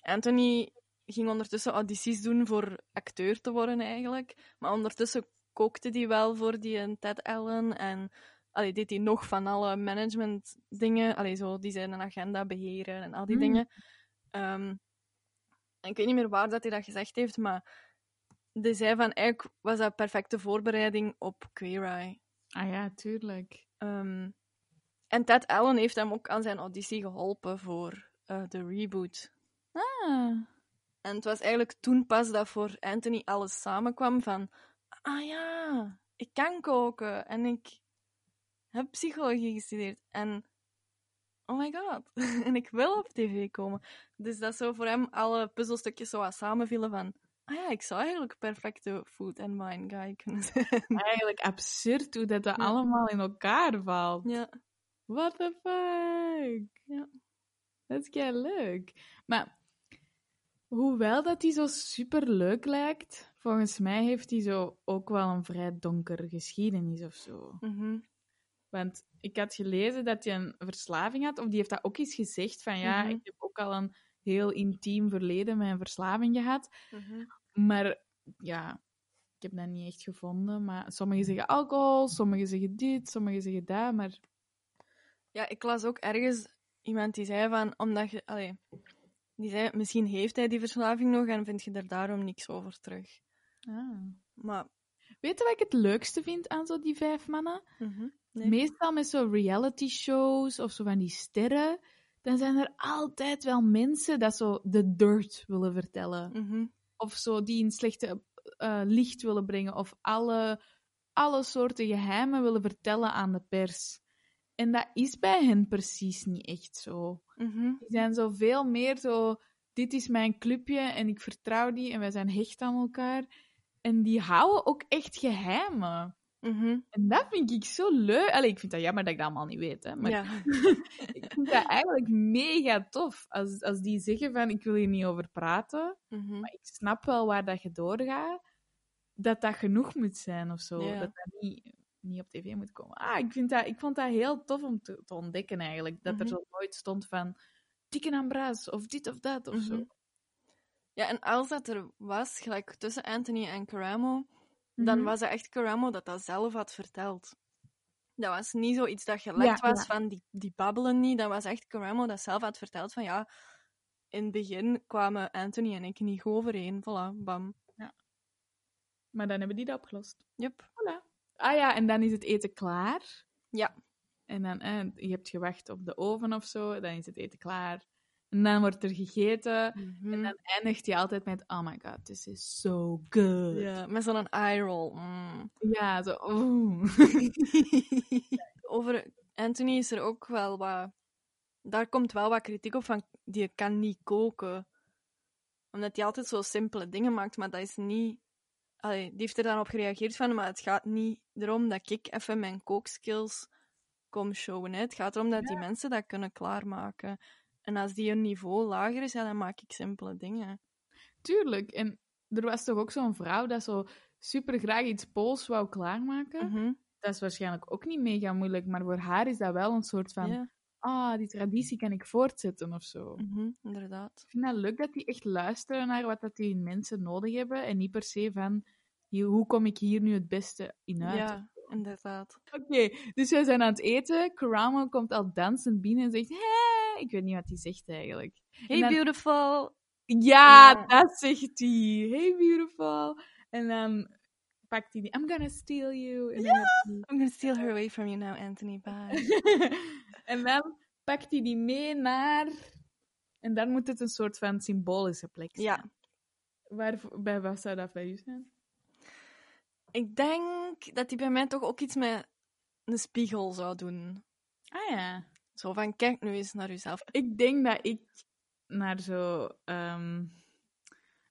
Anthony ging ondertussen audities doen voor acteur te worden eigenlijk. Maar ondertussen kookte hij wel voor die en Ted Allen. En allee, deed hij nog van alle management dingen. Allee, zo, die zijn een agenda beheren en al die Mm. dingen. Ehm, en ik weet niet meer waar dat hij dat gezegd heeft, maar die zei van eigenlijk was dat perfecte voorbereiding op Queer Eye. Ah ja, tuurlijk. Ehm, en Ted Allen heeft hem ook aan zijn auditie geholpen voor eh, de reboot. Ah. En het was eigenlijk toen pas dat voor Anthony alles samenkwam van... Ah ja, ik kan koken en ik heb psychologie gestudeerd. En oh my god, en ik wil op tv komen. Dus dat zo voor hem alle puzzelstukjes zo wat samenvielen van... Ah ja, ik zou eigenlijk perfecte food and wine guy kunnen zijn. Eigenlijk absurd hoe dat, dat Ja. allemaal in elkaar valt. ja. What the fuck? Ja. Dat is kei leuk. Maar hoewel dat hij zo super leuk lijkt, volgens mij heeft hij zo ook wel een vrij donkere geschiedenis of zo. Mhm. Want ik had gelezen dat hij een verslaving had, of die heeft dat ook eens gezegd van ja, Mhm. ik heb ook al een heel intiem verleden met een verslaving gehad. Mhm. Maar ja, ik heb dat niet echt gevonden. Maar sommigen zeggen alcohol, sommigen zeggen dit, sommigen zeggen dat. Maar Ja, ik las ook ergens iemand die zei van, omdat je, allee, die zei, misschien heeft hij die verslaving nog en vind je er daarom niks over terug. Ah. Maar, Weet je wat ik het leukste vind aan zo die vijf mannen? mhm, nee. Meestal met zo reality shows of zo van die sterren, dan zijn er altijd wel mensen dat zo de dirt willen vertellen. Mhm, Of zo die een slechte eh, licht willen brengen. Of alle, alle soorten geheimen willen vertellen aan de pers. En dat is bij hen precies niet echt zo. mhm, Die zijn zo veel meer zo... Dit is mijn clubje en ik vertrouw die en wij zijn hecht aan elkaar. En die houden ook echt geheimen. Mhm. En dat vind ik zo leuk. Allee, ik vind dat jammer dat ik dat allemaal niet weet. Hè. Maar Ja. ik vind dat eigenlijk mega tof. Als, als die zeggen van, ik wil hier niet over praten, mhm. maar ik snap wel waar dat je doorgaat, dat dat genoeg moet zijn of zo. Ja. Dat dat niet, niet op tv moet komen. Ah, ik, vind dat, ik vond dat heel tof om te, te ontdekken eigenlijk. Dat er Mhm. zo nooit stond van, dikke Ambras of dit of dat of zo. Ja, en als dat er was, gelijk tussen Anthony en Caramo, dan Mhm. was het echt Caramo dat dat zelf had verteld. Dat was niet zoiets dat gelegd Ja, was ja. van die, die babbelen niet. Dat was echt Caramo dat zelf had verteld van ja, in het begin kwamen Anthony en ik niet goed overeen. Voilà, bam. Maar dan hebben die dat opgelost. Yup. Voilà. Ah ja, en dan is het eten klaar. Ja. En dan, eh, je hebt gewacht op de oven of zo, dan is het eten klaar. En dan wordt er gegeten. Mhm. En dan eindigt hij altijd met, oh my god, this is so good. Ja, met zo'n eye roll. Mm. Ja, zo. Over Anthony is er ook wel wat... Daar komt wel wat kritiek op van, die kan niet koken. Omdat hij altijd zo simpele dingen maakt, maar dat is niet... Allee, die heeft er dan op gereageerd van, maar het gaat niet erom dat ik even mijn kookskills kom showen. Hè. Het gaat erom dat die mensen dat kunnen klaarmaken. En als die een niveau lager is, ja, dan maak ik simpele dingen. Tuurlijk. En er was toch ook zo'n vrouw dat zo super graag iets Pools wou klaarmaken. Mhm. Dat is waarschijnlijk ook niet mega moeilijk, maar voor haar is dat wel een soort van, ah, die traditie kan ik voortzetten of zo. mhm, inderdaad. Ik vind dat leuk dat die echt luisteren naar wat dat die mensen nodig hebben en niet per se van, hoe kom ik hier nu het beste in uit? Ja, inderdaad. Oké, dus wij zijn aan het eten. Karamo komt al dansend binnen en zegt, hey, ik weet niet wat hij zegt eigenlijk. Hey, dan- beautiful! Ja, Ja. dat zegt hij. Hey, beautiful. En dan pakt hij die, I'm gonna steal you. En dan, heeft I'm gonna steal her away from you now, Anthony. Bye. en dan pakt hij die mee naar... En dan moet het een soort van symbolische plek zijn. Ja, Waar, bij wat zou dat bij u zijn? ik denk dat hij bij mij toch ook iets met een spiegel zou doen. Ah ja. Zo van, kijk nu eens naar jezelf. Ik denk dat ik naar zo ehm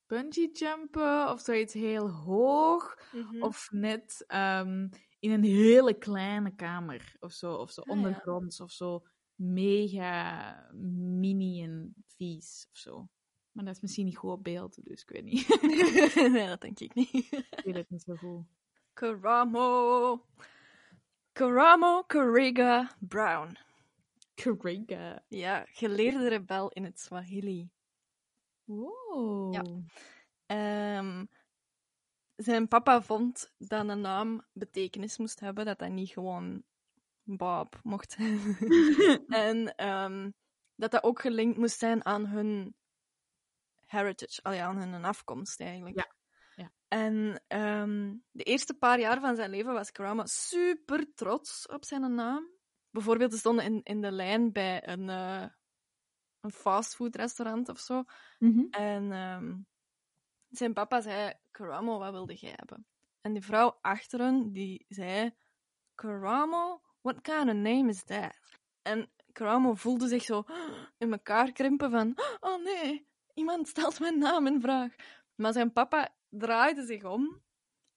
bungee jumpen of zoiets heel hoog Mhm. of net ehm, in een hele kleine kamer of zo, of zo Ah, ja. ondergronds of zo mega mini en vies of zo. Maar dat is misschien niet goed op beeld, dus ik weet niet. nee, dat denk ik niet. ik weet het niet zo goed. Karamo. Karamo Kariga Brown. Karega. Ja, geleerde rebel in het Swahili. Wow. Ja. Ehm, zijn papa vond dat een naam betekenis moest hebben, dat dat niet gewoon Bob mocht zijn. en ehm, dat dat ook gelinkt moest zijn aan hun heritage, allee, aan hun afkomst eigenlijk. Ja, ja. En ehm, de eerste paar jaar van zijn leven was Karama super trots op zijn naam. Bijvoorbeeld, ze stonden in, in de lijn bij een, eh een fastfoodrestaurant of zo. Mhm. En ehm, zijn papa zei, Karamo, wat wilde jij hebben? En die vrouw achter hen, die zei, Karamo, what kind of name is that? En Karamo voelde zich zo in elkaar krimpen van, oh nee, iemand stelt mijn naam in vraag. Maar zijn papa draaide zich om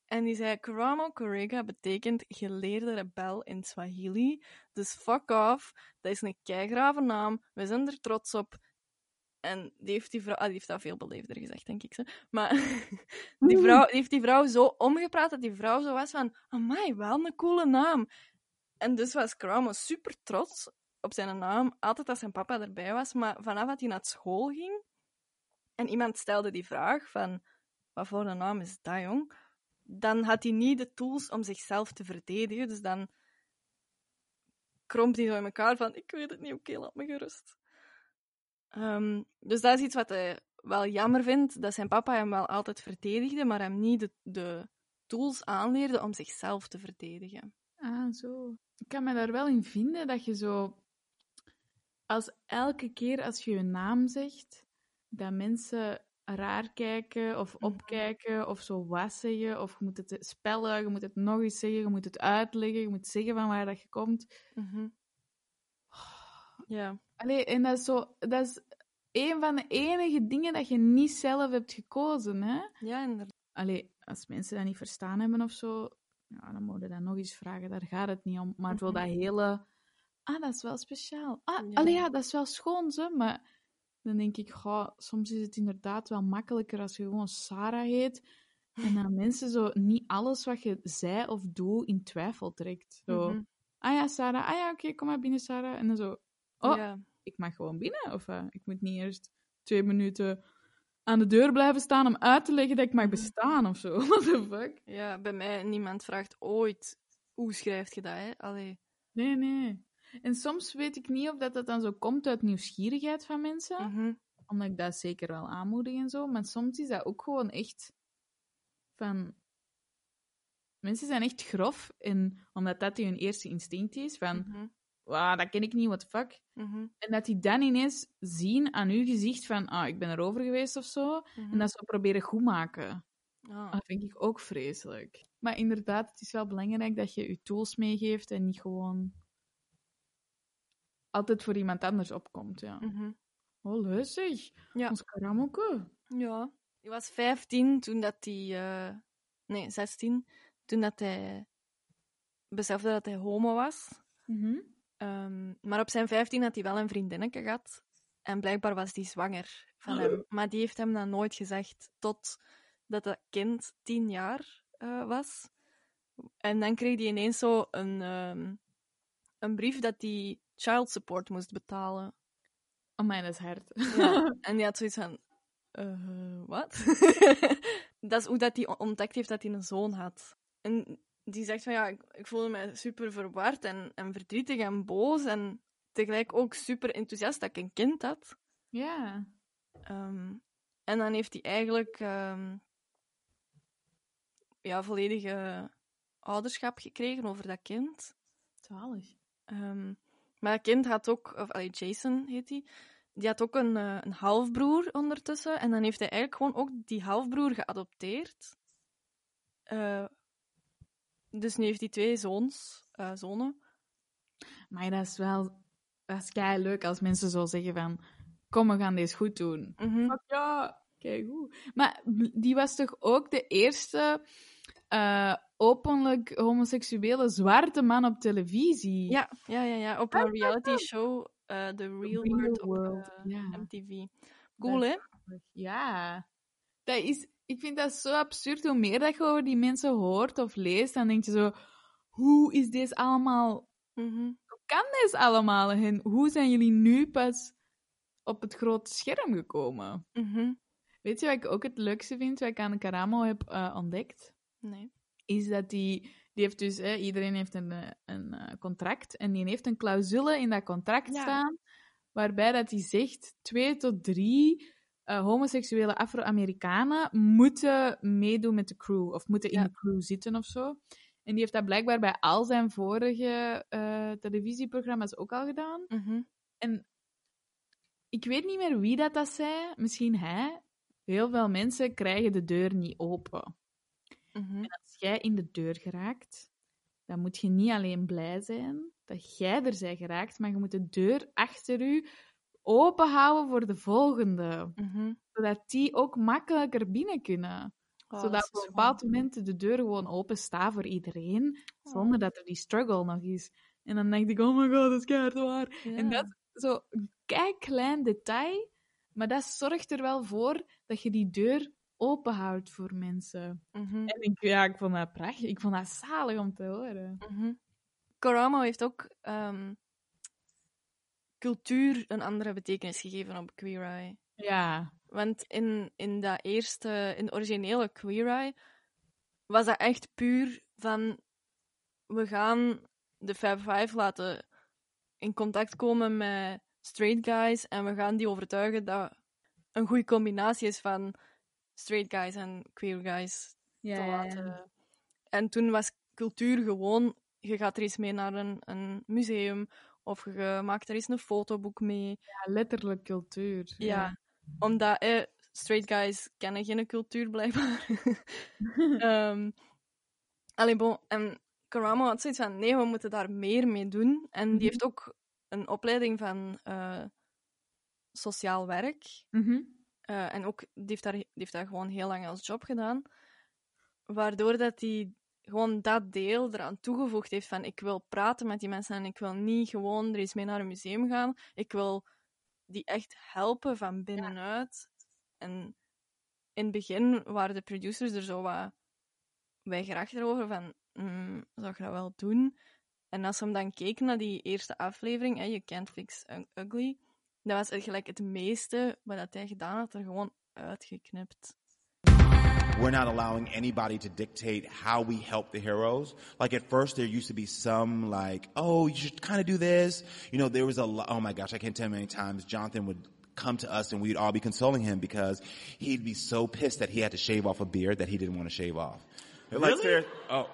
en die zei, Karamo Korega betekent geleerde rebel in Swahili. Dus fuck off, dat is een keigrave naam, we zijn er trots op. En die heeft, die, vrouw, ah, die heeft dat veel beleefder gezegd, denk ik. Zo. Maar die, vrouw, die heeft die vrouw zo omgepraat dat die vrouw zo was van... Amai, wel een coole naam. En dus was Karamo super trots op zijn naam. Altijd als zijn papa erbij was. Maar vanaf dat hij naar school ging... En iemand stelde die vraag van... Wat voor een naam is dat, jong? Dan had hij niet de tools om zichzelf te verdedigen. Dus dan kromp hij zo in elkaar van... Ik weet het niet, oké, laat me gerust. Ehm, dus dat is iets wat hij wel jammer vindt, dat zijn papa hem wel altijd verdedigde, maar hem niet de, de tools aanleerde om zichzelf te verdedigen. Ah, zo. Ik kan me daar wel in vinden dat je zo... Als elke keer als je je naam zegt, dat mensen raar kijken of opkijken of zo wat zeggen, of je moet het spellen, je moet het nog eens zeggen, je moet het uitleggen, je moet zeggen van waar dat je komt. Mhm. Ja. Allee, en dat is zo... Dat is een van de enige dingen dat je niet zelf hebt gekozen, hè? Ja, inderdaad. Allee, als mensen dat niet verstaan hebben of zo, ja, dan moet je dat nog eens vragen. Daar gaat het niet om. Maar voor Mhm. dat hele... Ah, dat is wel speciaal. Ah, Ja. allee, ja, dat is wel schoon, zo. Maar dan denk ik, goh, soms is het inderdaad wel makkelijker als je gewoon Sarah heet. En dan mensen zo niet alles wat je zei of doet in twijfel trekt. Zo, Mhm. ah ja, Sarah. Ah ja, oké, kom maar binnen, Sarah. En dan zo, oh, Ja. ik mag gewoon binnen. Of eh, ik moet niet eerst twee minuten aan de deur blijven staan om uit te leggen dat ik mag bestaan of zo. What the fuck? ja, bij mij, niemand vraagt ooit, hoe schrijf je dat, hè? Allee. Nee, nee. En soms weet ik niet of dat, dat dan zo komt uit nieuwsgierigheid van mensen. Mhm. Omdat ik dat zeker wel aanmoedig en zo. Maar soms is dat ook gewoon echt van... Mensen zijn echt grof. En omdat dat hun eerste instinct is, van... Wauw, dat ken ik niet, what the fuck. Mhm. En dat die dan ineens zien aan uw gezicht van... Ah, ik ben erover geweest of zo. Mhm. En dat ze proberen goed maken. Ah. Dat vind ik ook vreselijk. Maar inderdaad, het is wel belangrijk dat je je tools meegeeft en niet gewoon altijd voor iemand anders opkomt. Ja. Mhm. Oh, leuk. Ja. Ons karamoke. Ja. Hij was 15 toen dat hij... eh, Nee, 16. Toen dat hij besefte dat hij homo was. Ehm, maar op zijn 15 had hij wel een vriendinnetje gehad. En blijkbaar was die zwanger van hem. Maar die heeft hem dan nooit gezegd tot dat dat kind 10 jaar eh, was. En dan kreeg hij ineens zo een, ehm, een brief dat hij child support moest betalen. Oh, mijn is hard. Ja. en die had zoiets van... eh, wat? dat is hoe dat hij ontdekt heeft dat hij een zoon had. En die zegt van ja, ik, ik voelde me super verward en, en verdrietig en boos. En tegelijk ook super enthousiast dat ik een kind had. ja. Ehm, en dan heeft hij eigenlijk ehm, ja, volledige ouderschap gekregen over dat kind. Zalig. Ehm, maar dat kind had ook, of allee, Jason heet hij, die had ook een, eh, een halfbroer ondertussen. En dan heeft hij eigenlijk gewoon ook die halfbroer geadopteerd. Eh, dus nu heeft hij twee zoons, eh, zonen. Maar dat is wel... Dat is kei leuk als mensen zo zeggen van... Kom, we gaan deze goed doen. Mhm. Ja, kijk goed. Maar die was toch ook de eerste openlijk homoseksuele zwarte man op televisie? Ja, ja, ja, ja, op een reality show, eh The Real, Real World, op World, eh. MTV. Cool, hè? Ja. Dat is, ik vind dat zo absurd. Hoe meer dat je over die mensen hoort of leest, dan denk je zo... Hoe is deze allemaal... Mhm. Hoe kan deze allemaal? En hoe zijn jullie nu pas op het grote scherm gekomen? Mhm. Weet je wat ik ook het leukste vind, wat ik aan Karamo heb eh, ontdekt? Nee. Is dat die, die heeft dus, hè, iedereen heeft een, eh, een eh, contract en die heeft een clausule in dat contract Ja. staan, waarbij dat hij zegt twee tot drie eh, homoseksuele Afro-Amerikanen moeten meedoen met de crew, of moeten in Ja. de crew zitten of zo. En die heeft dat blijkbaar bij al zijn vorige televisieprogramma's ook al gedaan. Mhm. En ik weet niet meer wie dat, dat zei, misschien hij. Heel veel mensen krijgen de deur niet open. Mhm. En als jij in de deur geraakt, dan moet je niet alleen blij zijn dat jij er bent geraakt, maar je moet de deur achter u open houden voor de volgende. Mhm. Zodat die ook makkelijker binnen kunnen. Oh, dat Zodat op een bepaald moment de deur gewoon open staat voor iedereen, zonder dat er die struggle nog is. En dan denk ik, oh my god, dat is keihard waar. En dat is zo een kei klein detail, maar dat zorgt er wel voor dat je die deur open houdt voor mensen. Mhm. En ik, ja, ik vond dat prachtig. Ik vond dat zalig om te horen. Karamo heeft ook ehm, cultuur een andere betekenis gegeven op Queer Eye. Ja. Want in, in dat eerste, in de originele Queer Eye, was dat echt puur van we gaan de Fab Five laten in contact komen met straight guys en we gaan die overtuigen dat een goede combinatie is van straight guys en queer guys Ja, te ja. laten. En toen was cultuur gewoon, je gaat er eens mee naar een, een museum of je maakt er eens een fotoboek mee. Ja, letterlijk cultuur. Ja, omdat eh, straight guys kennen geen cultuur blijkbaar. Allee, bon, en Karamo had zoiets van, nee, we moeten daar meer mee doen. En Mhm. die heeft ook een opleiding van eh, sociaal werk. Mhm. Eh, en ook, die heeft, daar, die heeft daar gewoon heel lang als job gedaan. Waardoor dat hij gewoon dat deel eraan toegevoegd heeft van ik wil praten met die mensen en ik wil niet gewoon er eens mee naar een museum gaan. Ik wil die echt helpen van binnenuit. En in het begin waren de producers er zo wat weiger achterover van mm, zou ik dat wel doen? En als ze hem dan keken naar die eerste aflevering, hè, You Can't Fix Ugly, dat was het gelijk het meeste wat dat hij gedaan had, er gewoon uitgeknipt. We're not allowing anybody to dictate how we help the heroes. Like at first, there used to be some like, oh, you should kind of do this. You know, there was a, lo- oh my gosh, I can't tell you how many times Jonathan would come to us and we'd all be consoling him because he'd be so pissed that he had to shave off a beard that he didn't want to shave off. Really? ser- oh,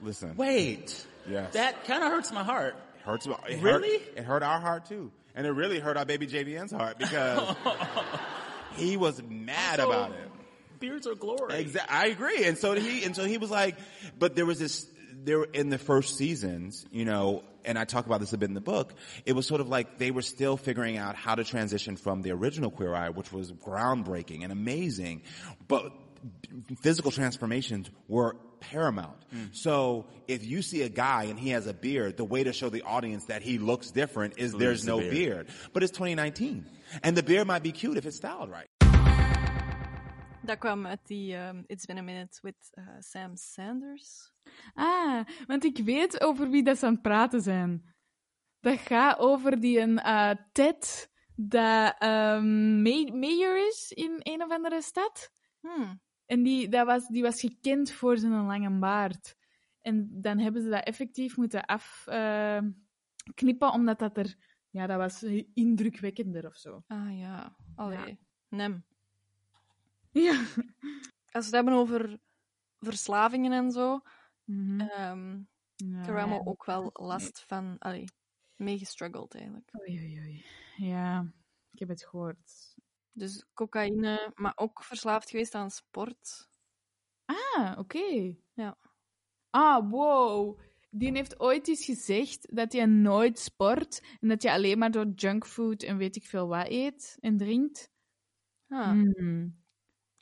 listen. Wait. Yes. That kind of hurts my heart. Hurts. It Really? Hurt, it hurt our heart too. And it really hurt our baby JVN's heart because he was mad Also, about it. Beards are glory. Exactly. I agree. And so did he, and so he was like, but there was this, there in the first seasons, you know, and I talk about this a bit in the book, it was sort of like they were still figuring out how to transition from the original Queer Eye, which was groundbreaking and amazing, but physical transformations were paramount. So if you see a guy and he has a beard, the way to show the audience that he looks different is there's Lose the no beard. beard. But it's 2019. And the beard might be cute if it's styled right. Dat kwam uit die ehm, It's Been a Minute with eh, Sam Sanders. Ah, want ik weet over wie dat ze aan het praten zijn. Dat gaat over die een eh, Ted dat ehm, ma- mayor is in een of andere stad. Hmm. En die, dat was, die was gekend voor zijn lange baard. En dan hebben ze dat effectief moeten afknippen, omdat dat er... Ja, dat was indrukwekkender of zo. Ah ja, allee, nem. Ja. Als we het hebben over verslavingen en zo, ehm Ja, Karamo ja. ook wel last van, allee, mee gestruggeld eigenlijk. Oei, oei, oei. Ja, ik heb het gehoord. Dus cocaïne, maar ook verslaafd geweest aan sport. Ah, oké. Ja. Ah, wow. Die heeft ooit eens gezegd dat hij nooit sport en dat je alleen maar door junkfood en weet ik veel wat eet en drinkt. Ah, Hmm.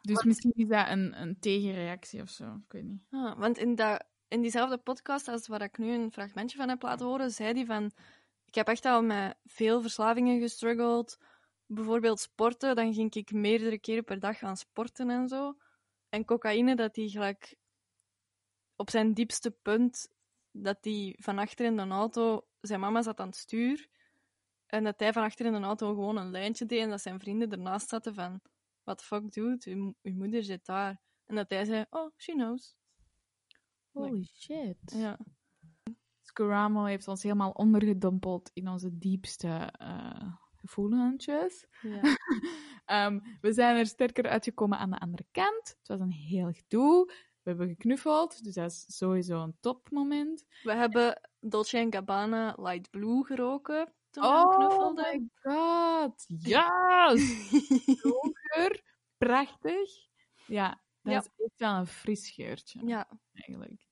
Dus misschien is dat een, een tegenreactie of zo. Ik weet niet. ah, want in, dat, in diezelfde podcast als waar ik nu een fragmentje van heb laten horen, zei hij van... Ik heb echt al met veel verslavingen gestruggeld. Bijvoorbeeld sporten, dan ging ik meerdere keren per dag gaan sporten en zo. En cocaïne, dat hij gelijk op zijn diepste punt, dat hij van achter in de auto, zijn mama zat aan het stuur, en dat hij van achter in de auto gewoon een lijntje deed en dat zijn vrienden ernaast zaten van, what the fuck dude, uw, uw moeder zit daar. En dat hij zei, oh, she knows. Holy shit. Ja. Scoramo heeft ons helemaal ondergedompeld in onze diepste eh gevoelens. ja. Ehm, we zijn er sterker uitgekomen aan de andere kant. Het was een heel gedoe. We hebben geknuffeld, dus dat is sowieso een topmoment. We hebben Dolce Gabbana Light Blue geroken toen we Oh knuffelden. my god, yes! Donker, prachtig. Ja, dat Ja. is echt wel een fris geurtje, Ja, eigenlijk.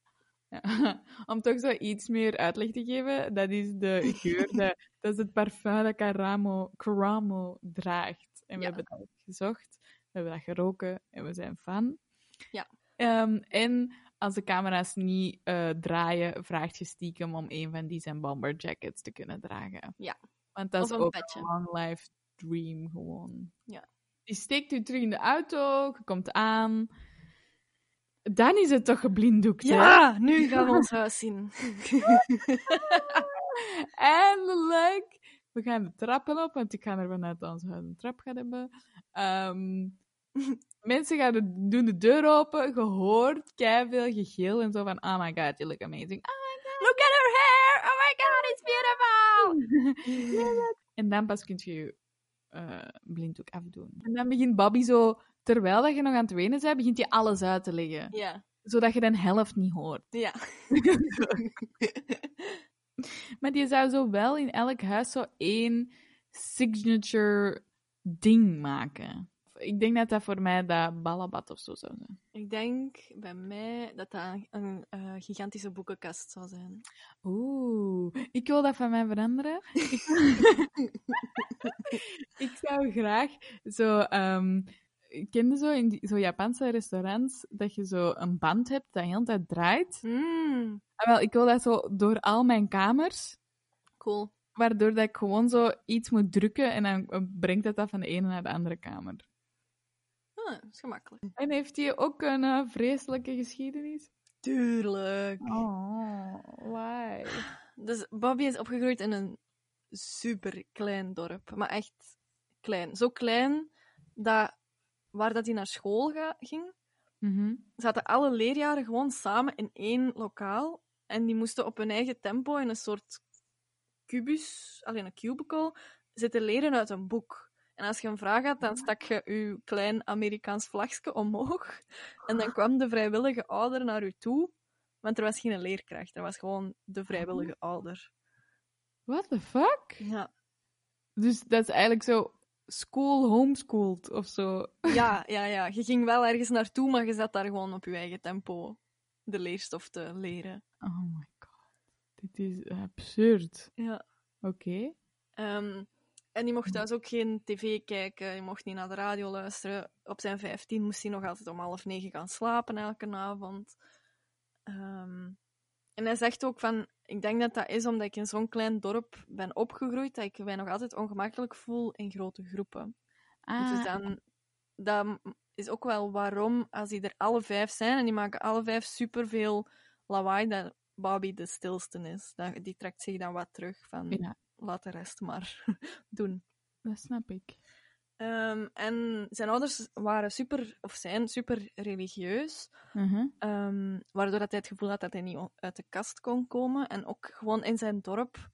Ja. Om toch zo iets meer uitleg te geven, dat is de geur, dat, dat is het parfum dat Caramo, Caramo draagt. En we Ja. hebben dat gezocht, we hebben dat geroken en we zijn fan. Ja. Ehm, en als de camera's niet eh, draaien, vraagt je stiekem om een van die zijn bomber jackets te kunnen dragen. Ja. Want dat Of is een ook petje. een long life dream gewoon. Ja. Die steekt u terug in de auto, je komt aan. Dan is het toch geblinddoekt, hè? ja nu gaan we ons huis zien. Eindelijk! We gaan de trappen op, want ik ga ervan uit dat ons huis een trap gaat hebben. Ehm, mensen gaan de, doen de deur open, je hoort veel gegil en zo van, oh my god, you look amazing. Oh my god, Look at her hair! Oh my god, it's beautiful! En dan pas kun je je eh, blinddoek afdoen. En dan begint Bobby zo, terwijl dat je nog aan het wenen bent, begint hij alles uit te leggen. Ja. Zodat je de helft niet hoort. Ja. Maar die zou zo wel in elk huis zo één signature ding maken. Ik denk dat dat voor mij dat ballenbad of zo zou zijn. Ik denk bij mij dat dat een, eh, gigantische boekenkast zou zijn. Oeh, ik wil dat van mij veranderen. ik, ik zou graag zo. ehm kende zo in die, zo Japanse restaurants dat je zo een band hebt dat de hele tijd draait? Mm, Ah, wel, ik wil dat zo door al mijn kamers, cool. waardoor dat ik gewoon zo iets moet drukken en dan brengt het dat van de ene naar de andere kamer. Ah, dat is gemakkelijk. En heeft hij ook een eh, vreselijke geschiedenis? Tuurlijk. Oh, why? Dus Bobby is opgegroeid in een super klein dorp. Maar echt klein. Zo klein dat waar dat hij naar school ga- ging, Mhm. zaten alle leerjaren gewoon samen in één lokaal. En die moesten op hun eigen tempo in een soort kubus, alleen een cubicle, zitten leren uit een boek. En als je een vraag had, dan stak je je klein Amerikaans vlagje omhoog. En dan kwam de vrijwillige ouder naar u toe. Want er was geen leerkracht, er was gewoon de vrijwillige ouder. What the fuck? Ja, Dus dat is eigenlijk zo school homeschooled of zo. ja, ja, ja. Je ging wel ergens naartoe, maar je zat daar gewoon op je eigen tempo de leerstof te leren. Oh my god. Dit is absurd. Ja. Oké. Ehm, en die mocht thuis ook geen tv kijken, je mocht niet naar de radio luisteren. Op zijn 15 moest hij nog altijd om half negen gaan slapen elke avond. Ehm, en hij zegt ook van, ik denk dat dat is omdat ik in zo'n klein dorp ben opgegroeid, dat ik mij nog altijd ongemakkelijk voel in grote groepen. Ah, Dus dan, dat is ook wel waarom, als die er alle vijf zijn en die maken alle vijf superveel lawaai, dat Bobby de stilste is. Dat, die trekt zich dan wat terug van, Ja. Laat de rest maar doen. dat snap ik. Ehm, en zijn ouders waren super, of zijn super religieus, Mhm. ehm, waardoor dat hij het gevoel had dat hij niet uit de kast kon komen. En ook gewoon in zijn dorp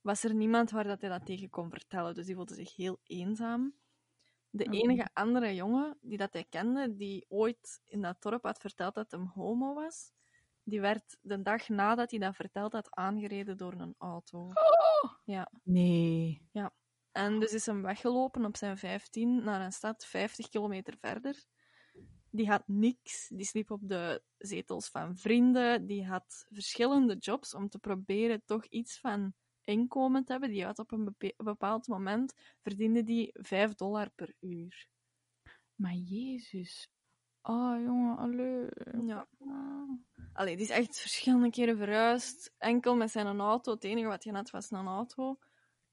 was er niemand waar dat hij dat tegen kon vertellen. Dus die voelde zich heel eenzaam. De enige andere jongen die dat hij kende, die ooit in dat dorp had verteld dat hij homo was, die werd de dag nadat hij dat verteld had aangereden door een auto. Ja. Nee. En dus is hem weggelopen op zijn 15 naar een stad 50 kilometer verder. Die had niks. Die sliep op de zetels van vrienden. Die had verschillende jobs om te proberen toch iets van inkomen te hebben. Die had op een bepaald moment verdiende die 5 dollar per uur. Maar Jezus. Oh, jongen, allee. Ja. Allee, die is echt verschillende keren verhuisd. Enkel met zijn auto. Het enige wat hij had was een auto.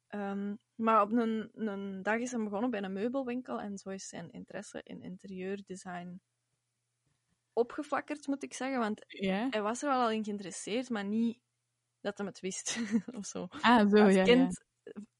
Ehm, maar op een, een dag is hij begonnen bij een meubelwinkel en zo is zijn interesse in interieurdesign opgeflakkerd, moet ik zeggen. Want hij was er wel al in geïnteresseerd, maar niet dat hij het wist of zo. Ah, zo, Als ja. kind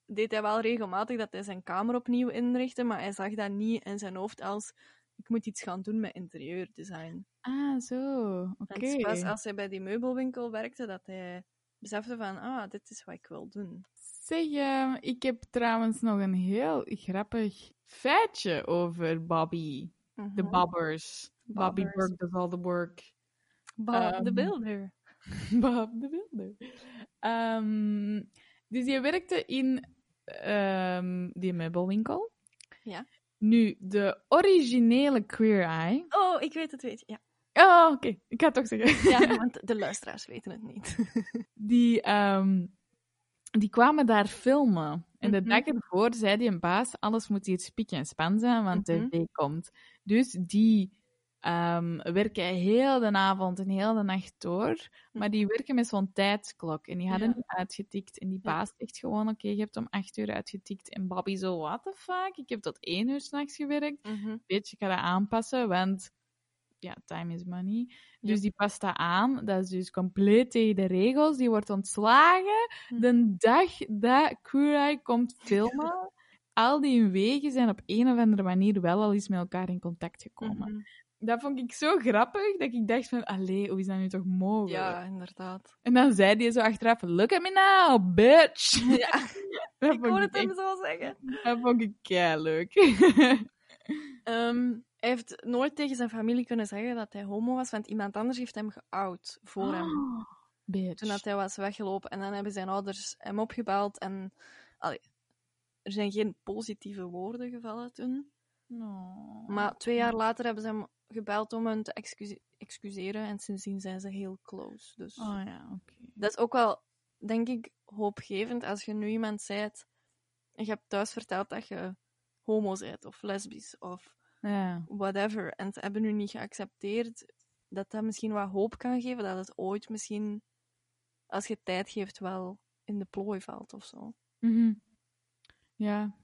deed hij wel regelmatig dat hij zijn kamer opnieuw inrichtte, maar hij zag dat niet in zijn hoofd als ik moet iets gaan doen met interieurdesign. Ah, zo. Oké. En pas als hij bij die meubelwinkel werkte dat hij besefte van, ah, dit is wat ik wil doen. Zeg, ehm, ik heb trouwens nog een heel grappig feitje over Bobby. De Mhm. Bobbers. Bobby. Burke does all the work. Bob Ehm, de Builder. Bob de Wilder. Ehm, dus je werkte in die meubelwinkel. Ja. Nu, de originele Queer Eye. Oh, ik weet het, weet je. Ja, Oh, oké. Ik ga het toch zeggen. ja want de luisteraars weten het niet. Die, ehm, die kwamen daar filmen. En de Mhm. dag ervoor zei die een baas, alles moet hier spik en span zijn, want de tv komt. Dus die ehm, werken heel de avond en heel de nacht door, maar die werken met zo'n tijdsklok. En die hadden Ja. niet uitgetikt. En die baas zegt gewoon, oké, je hebt om acht uur uitgetikt. En Bobby zo, what the fuck? Ik heb tot één uur s'nachts gewerkt. Mhm. Weet je, ik ga dat aanpassen, want ja, time is money. Dus Ja. die past dat aan. Dat is dus compleet tegen de regels. Die wordt ontslagen Hm. de dag dat Eye komt filmen. Al die wegen zijn op een of andere manier wel al eens met elkaar in contact gekomen. Mhm. Dat vond ik zo grappig, dat ik dacht van, allee, hoe is dat nu toch mogelijk? Ja, inderdaad. En dan zei hij zo achteraf, look at me now, bitch! Ja, dat, ik hoorde het hem zo zeggen. dat vond ik kei leuk. Ehm, hij heeft nooit tegen zijn familie kunnen zeggen dat hij homo was, want iemand anders heeft hem geout voor hem. bitch. Toen dat hij was weggelopen. En dan hebben zijn ouders hem opgebeld. En allee, er zijn geen positieve woorden gevallen toen. Maar twee jaar later hebben ze hem gebeld om hem te excuse- excuseren. En sindsdien zijn ze heel close. Dus Oh ja, oké. dat is ook wel, denk ik, hoopgevend als je nu iemand zijt en je hebt thuis verteld dat je homo bent of lesbisch of Ja. whatever. En ze hebben nu niet geaccepteerd dat dat misschien wat hoop kan geven. Dat het ooit misschien, als je tijd geeft, wel in de plooi valt of zo. Mhm. Ja.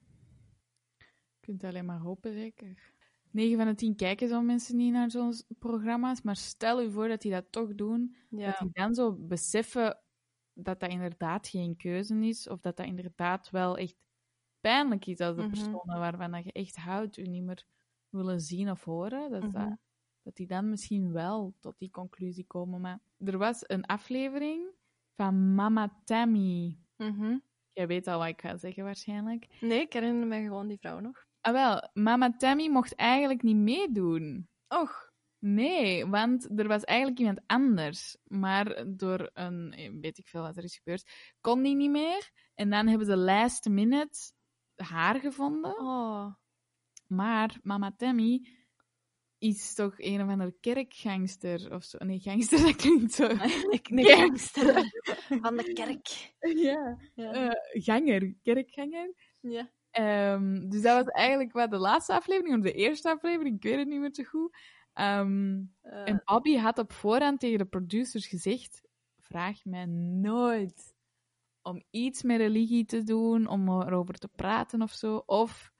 Je kunt alleen maar hopen, zeker. 9 van de 10 kijken zo mensen niet naar zo'n programma's, maar stel je voor dat die dat toch doen, dat die dan zo beseffen dat dat inderdaad geen keuze is, of dat dat inderdaad wel echt pijnlijk is als de Mhm. personen waarvan dat je echt houdt, u niet meer willen zien of horen, dat, Mhm. dat, dat die dan misschien wel tot die conclusie komen. Maar er was een aflevering van Mama Tammy. Mhm. Jij weet al wat ik ga zeggen waarschijnlijk. Nee, ik herinner me gewoon die vrouw nog. Ah wel, Mama Tammy mocht eigenlijk niet meedoen. Och. Nee, want er was eigenlijk iemand anders. Maar door een, eh, weet ik veel wat er is gebeurd, kon die niet meer. En dan hebben ze last minute haar gevonden. Oh. Maar Mama Tammy is toch een of andere kerkgangster of zo. Nee, gangster, dat klinkt zo. Ja. gangster van de kerk. Ja. Ja. Eh, ganger, kerkganger. ja. Ehm, dus dat was eigenlijk wat de laatste aflevering, of de eerste aflevering, ik weet het niet meer zo goed. Ehm, Eh, en Bobby had op voorhand tegen de producers gezegd: Vraag mij nooit om iets met religie te doen, om erover te praten of zo, of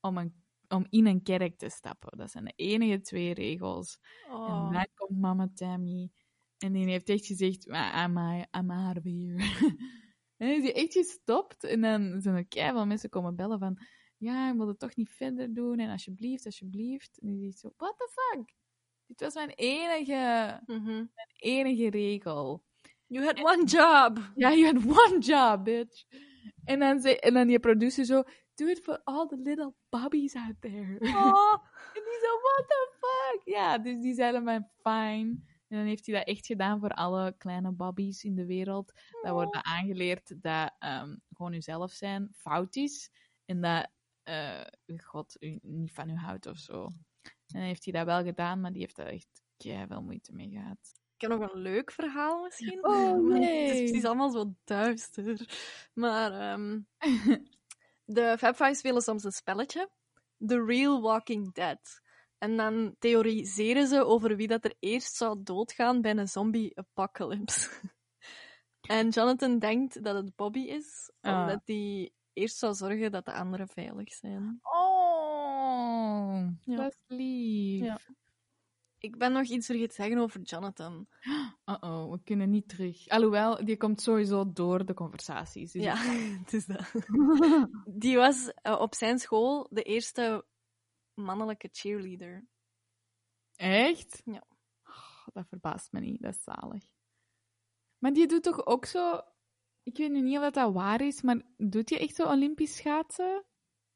om, een, om in een kerk te stappen. Dat zijn de enige twee regels. oh. En dan komt mama Tammy. En die heeft echt gezegd, "Maar I'm, I'm out of here. En dan is die echt gestopt. En dan zijn er keihard mensen komen bellen van, ja, ik wil het toch niet verder doen. En alsjeblieft, alsjeblieft. En die zegt zo, what the fuck? Dit was mijn enige, Mhm. mijn enige regel. You had one job. Ja, you had one job, bitch. En dan, zei, en dan die producer zo, do it for all the little bobbies out there. Oh. En die zo, what the fuck? Ja, dus die zeiden mij fine. En dan heeft hij dat echt gedaan voor alle kleine babbies in de wereld. Dat wordt dat aangeleerd dat ehm, gewoon uzelf zijn fout is. En dat eh, God u niet van u houdt of zo. En dan heeft hij dat wel gedaan, maar die heeft daar echt veel moeite mee gehad. Ik heb nog een leuk verhaal misschien. Oh, nee. Het is precies allemaal zo duister. Maar ehm, de Fab Five spelen soms een spelletje. The Real Walking Dead. En dan theoriseren ze over wie dat er eerst zou doodgaan bij een zombie-apocalypse. en Jonathan denkt dat het Bobby is, Ah. omdat hij eerst zou zorgen dat de anderen veilig zijn. Oh, Ja. dat is lief. Ja. Ik ben nog iets vergeten te zeggen over Jonathan. Uh-oh, we kunnen niet terug. Alhoewel, die komt sowieso door de conversaties. Dus Ja, het is dat. Die was eh, op zijn school de eerste mannelijke cheerleader. Echt? Ja. Oh, dat verbaast me niet, dat is zalig. Maar die doet toch ook zo... Ik weet nu niet of dat waar is, maar doet hij echt zo Olympisch schaatsen?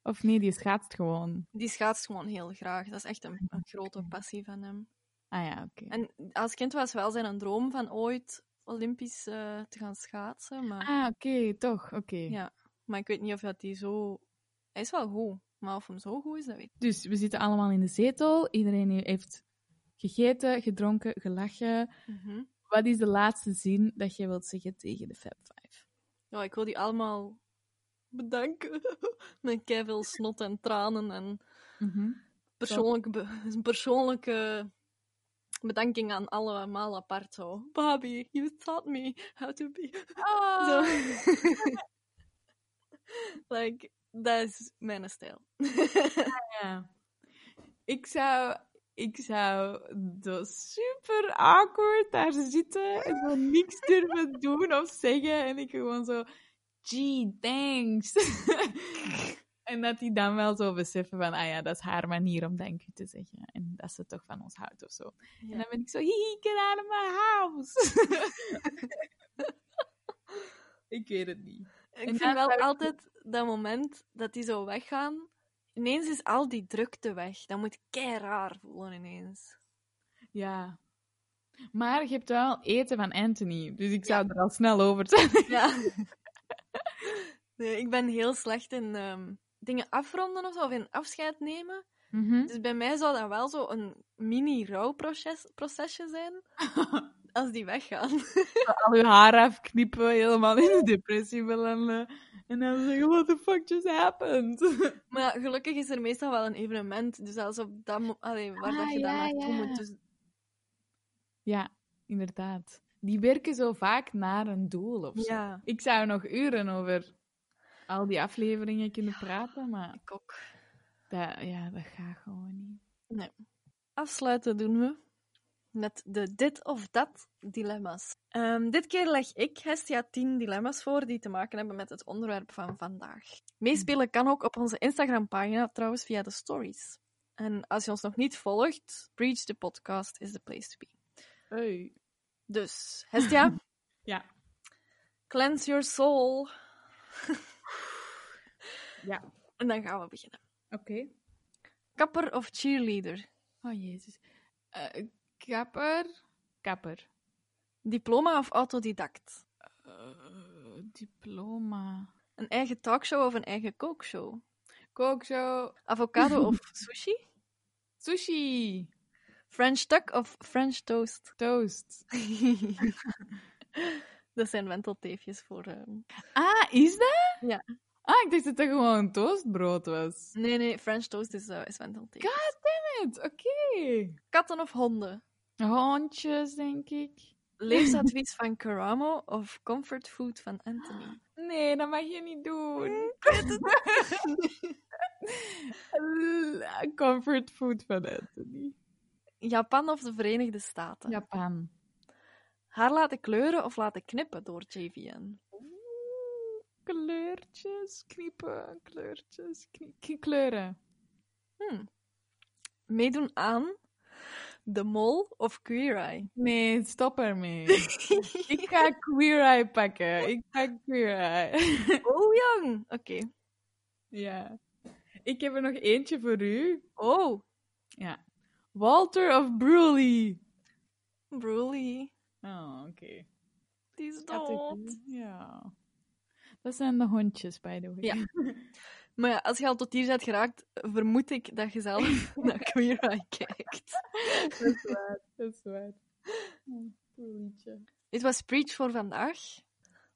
Of nee, die schaatst gewoon. Die schaatst gewoon heel graag. Dat is echt een, een grote passie van hem. Ah ja, oké. En als kind was wel zijn een droom van ooit Olympisch eh, te gaan schaatsen. Maar, Ah, oké, toch, oké. ja. maar ik weet niet of dat hij zo... Hij is wel goed, maar of hem zo goed is, dat weet ik Dus we zitten allemaal in de zetel. Iedereen heeft gegeten, gedronken, gelachen. Mhm. Wat is de laatste zin dat je wilt zeggen tegen de Fab Five? Ja, ik wil die allemaal bedanken. Met veel snot en tranen en persoonlijke, be- een persoonlijke bedanking aan allemaal apart zo. Bobby, you taught me how to be. Zo. like, dat is mijn stijl. Ja. Ik zou, ik zou zo super awkward daar zitten en gewoon niks durven doen of zeggen. En ik gewoon zo, gee, thanks. En dat die dan wel zo beseffen van, ah ja, dat is haar manier om dank u te zeggen. En dat ze toch van ons houdt of zo. En dan ben ik zo, hihi, get out of my house. ik weet het niet. Ik En vind wel ik- altijd dat moment dat die zo weggaan. Ineens is al die drukte weg. Dat moet kei raar voelen ineens. Ja. Maar je hebt wel eten van Anthony, dus ik zou er al snel over zijn. Ja. nee, ik ben heel slecht in ehm, dingen afronden of zo, of in afscheid nemen. Mhm. Dus bij mij zou dat wel zo een mini-rouwprocesje procesje zijn. als die weggaan. Al je haar afknippen, helemaal in de depressie belanden. En dan zeggen, what the fuck just happened? Maar gelukkig is er meestal wel een evenement. Dus als op dat allee, waar Ah, dat je dan ja, naartoe ja. moet. Dus Ja, inderdaad. Die werken zo vaak naar een doel of zo. ja, Ik zou nog uren over al die afleveringen kunnen praten, maar ik ook. dat, ja, dat gaat gewoon niet. Afsluiten doen we met de dit of dat dilemma's. Ehm, dit keer leg ik Hestia 10 dilemma's voor die te maken hebben met het onderwerp van vandaag. Meespelen kan ook op onze Instagram-pagina, trouwens via de stories. En als je ons nog niet volgt, Preach the Podcast is the place to be. Hey. Dus, Hestia, Ja. cleanse your soul. Ja. En dan gaan we beginnen. Oké. Kapper of cheerleader? Oh, jezus. Eh, kapper. Kapper. Diploma of autodidact? Eh, diploma. Een eigen talkshow of een eigen kookshow? Kookshow. Avocado of sushi? Sushi. French tuck of French toast? Toast. dat zijn wentelteefjes voor... ehm, Ah, is dat? Ja. Ah, ik dacht dat dat gewoon toastbrood was. Nee, nee, French toast is, eh is wentelteefjes. God damn it. Oké. Katten of honden? Hondjes, denk ik. Leefsadvies van Karamo of comfort food van Anthony? Nee, dat mag je niet doen. Comfort food van Anthony. Japan of de Verenigde Staten? Japan. Haar laten kleuren of laten knippen door JVN? Oeh, kleurtjes, kniepen, kleurtjes, knie- kleuren. Hmm. Meedoen aan de mol of Queer Eye? Nee, stop ermee. ik ga Queer Eye pakken. Ik ga Queer Eye. Oh, jong! Oké. ja. Ik heb er nog eentje voor u. Oh, Ja. Walter of Bruley? Broly. Oh, oké. Die is dood. Ja. Dat zijn de hondjes, by the way. Ja. Maar ja, als je al tot hier bent geraakt, vermoed ik dat je zelf naar Queer Eye kijkt. Dat is waar. Dat is waar. Bruleytje. Dit was Preach voor vandaag.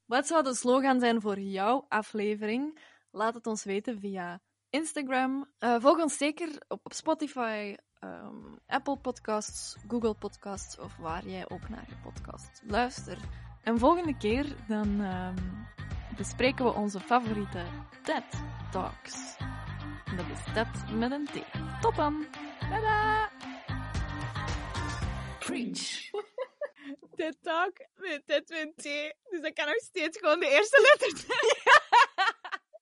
Wat zou de slogan zijn voor jouw aflevering? Laat het ons weten via Instagram. Eh, volg ons zeker op, op Spotify, ehm, Apple Podcasts, Google Podcasts of waar jij ook naar je podcast luistert. En volgende keer dan ehm, bespreken we onze favoriete TED Talks. En dat is TED met een T. Tot dan! Tada! Preach. TED Talk met TED met T. Dus dat kan nog steeds gewoon de eerste letter zijn.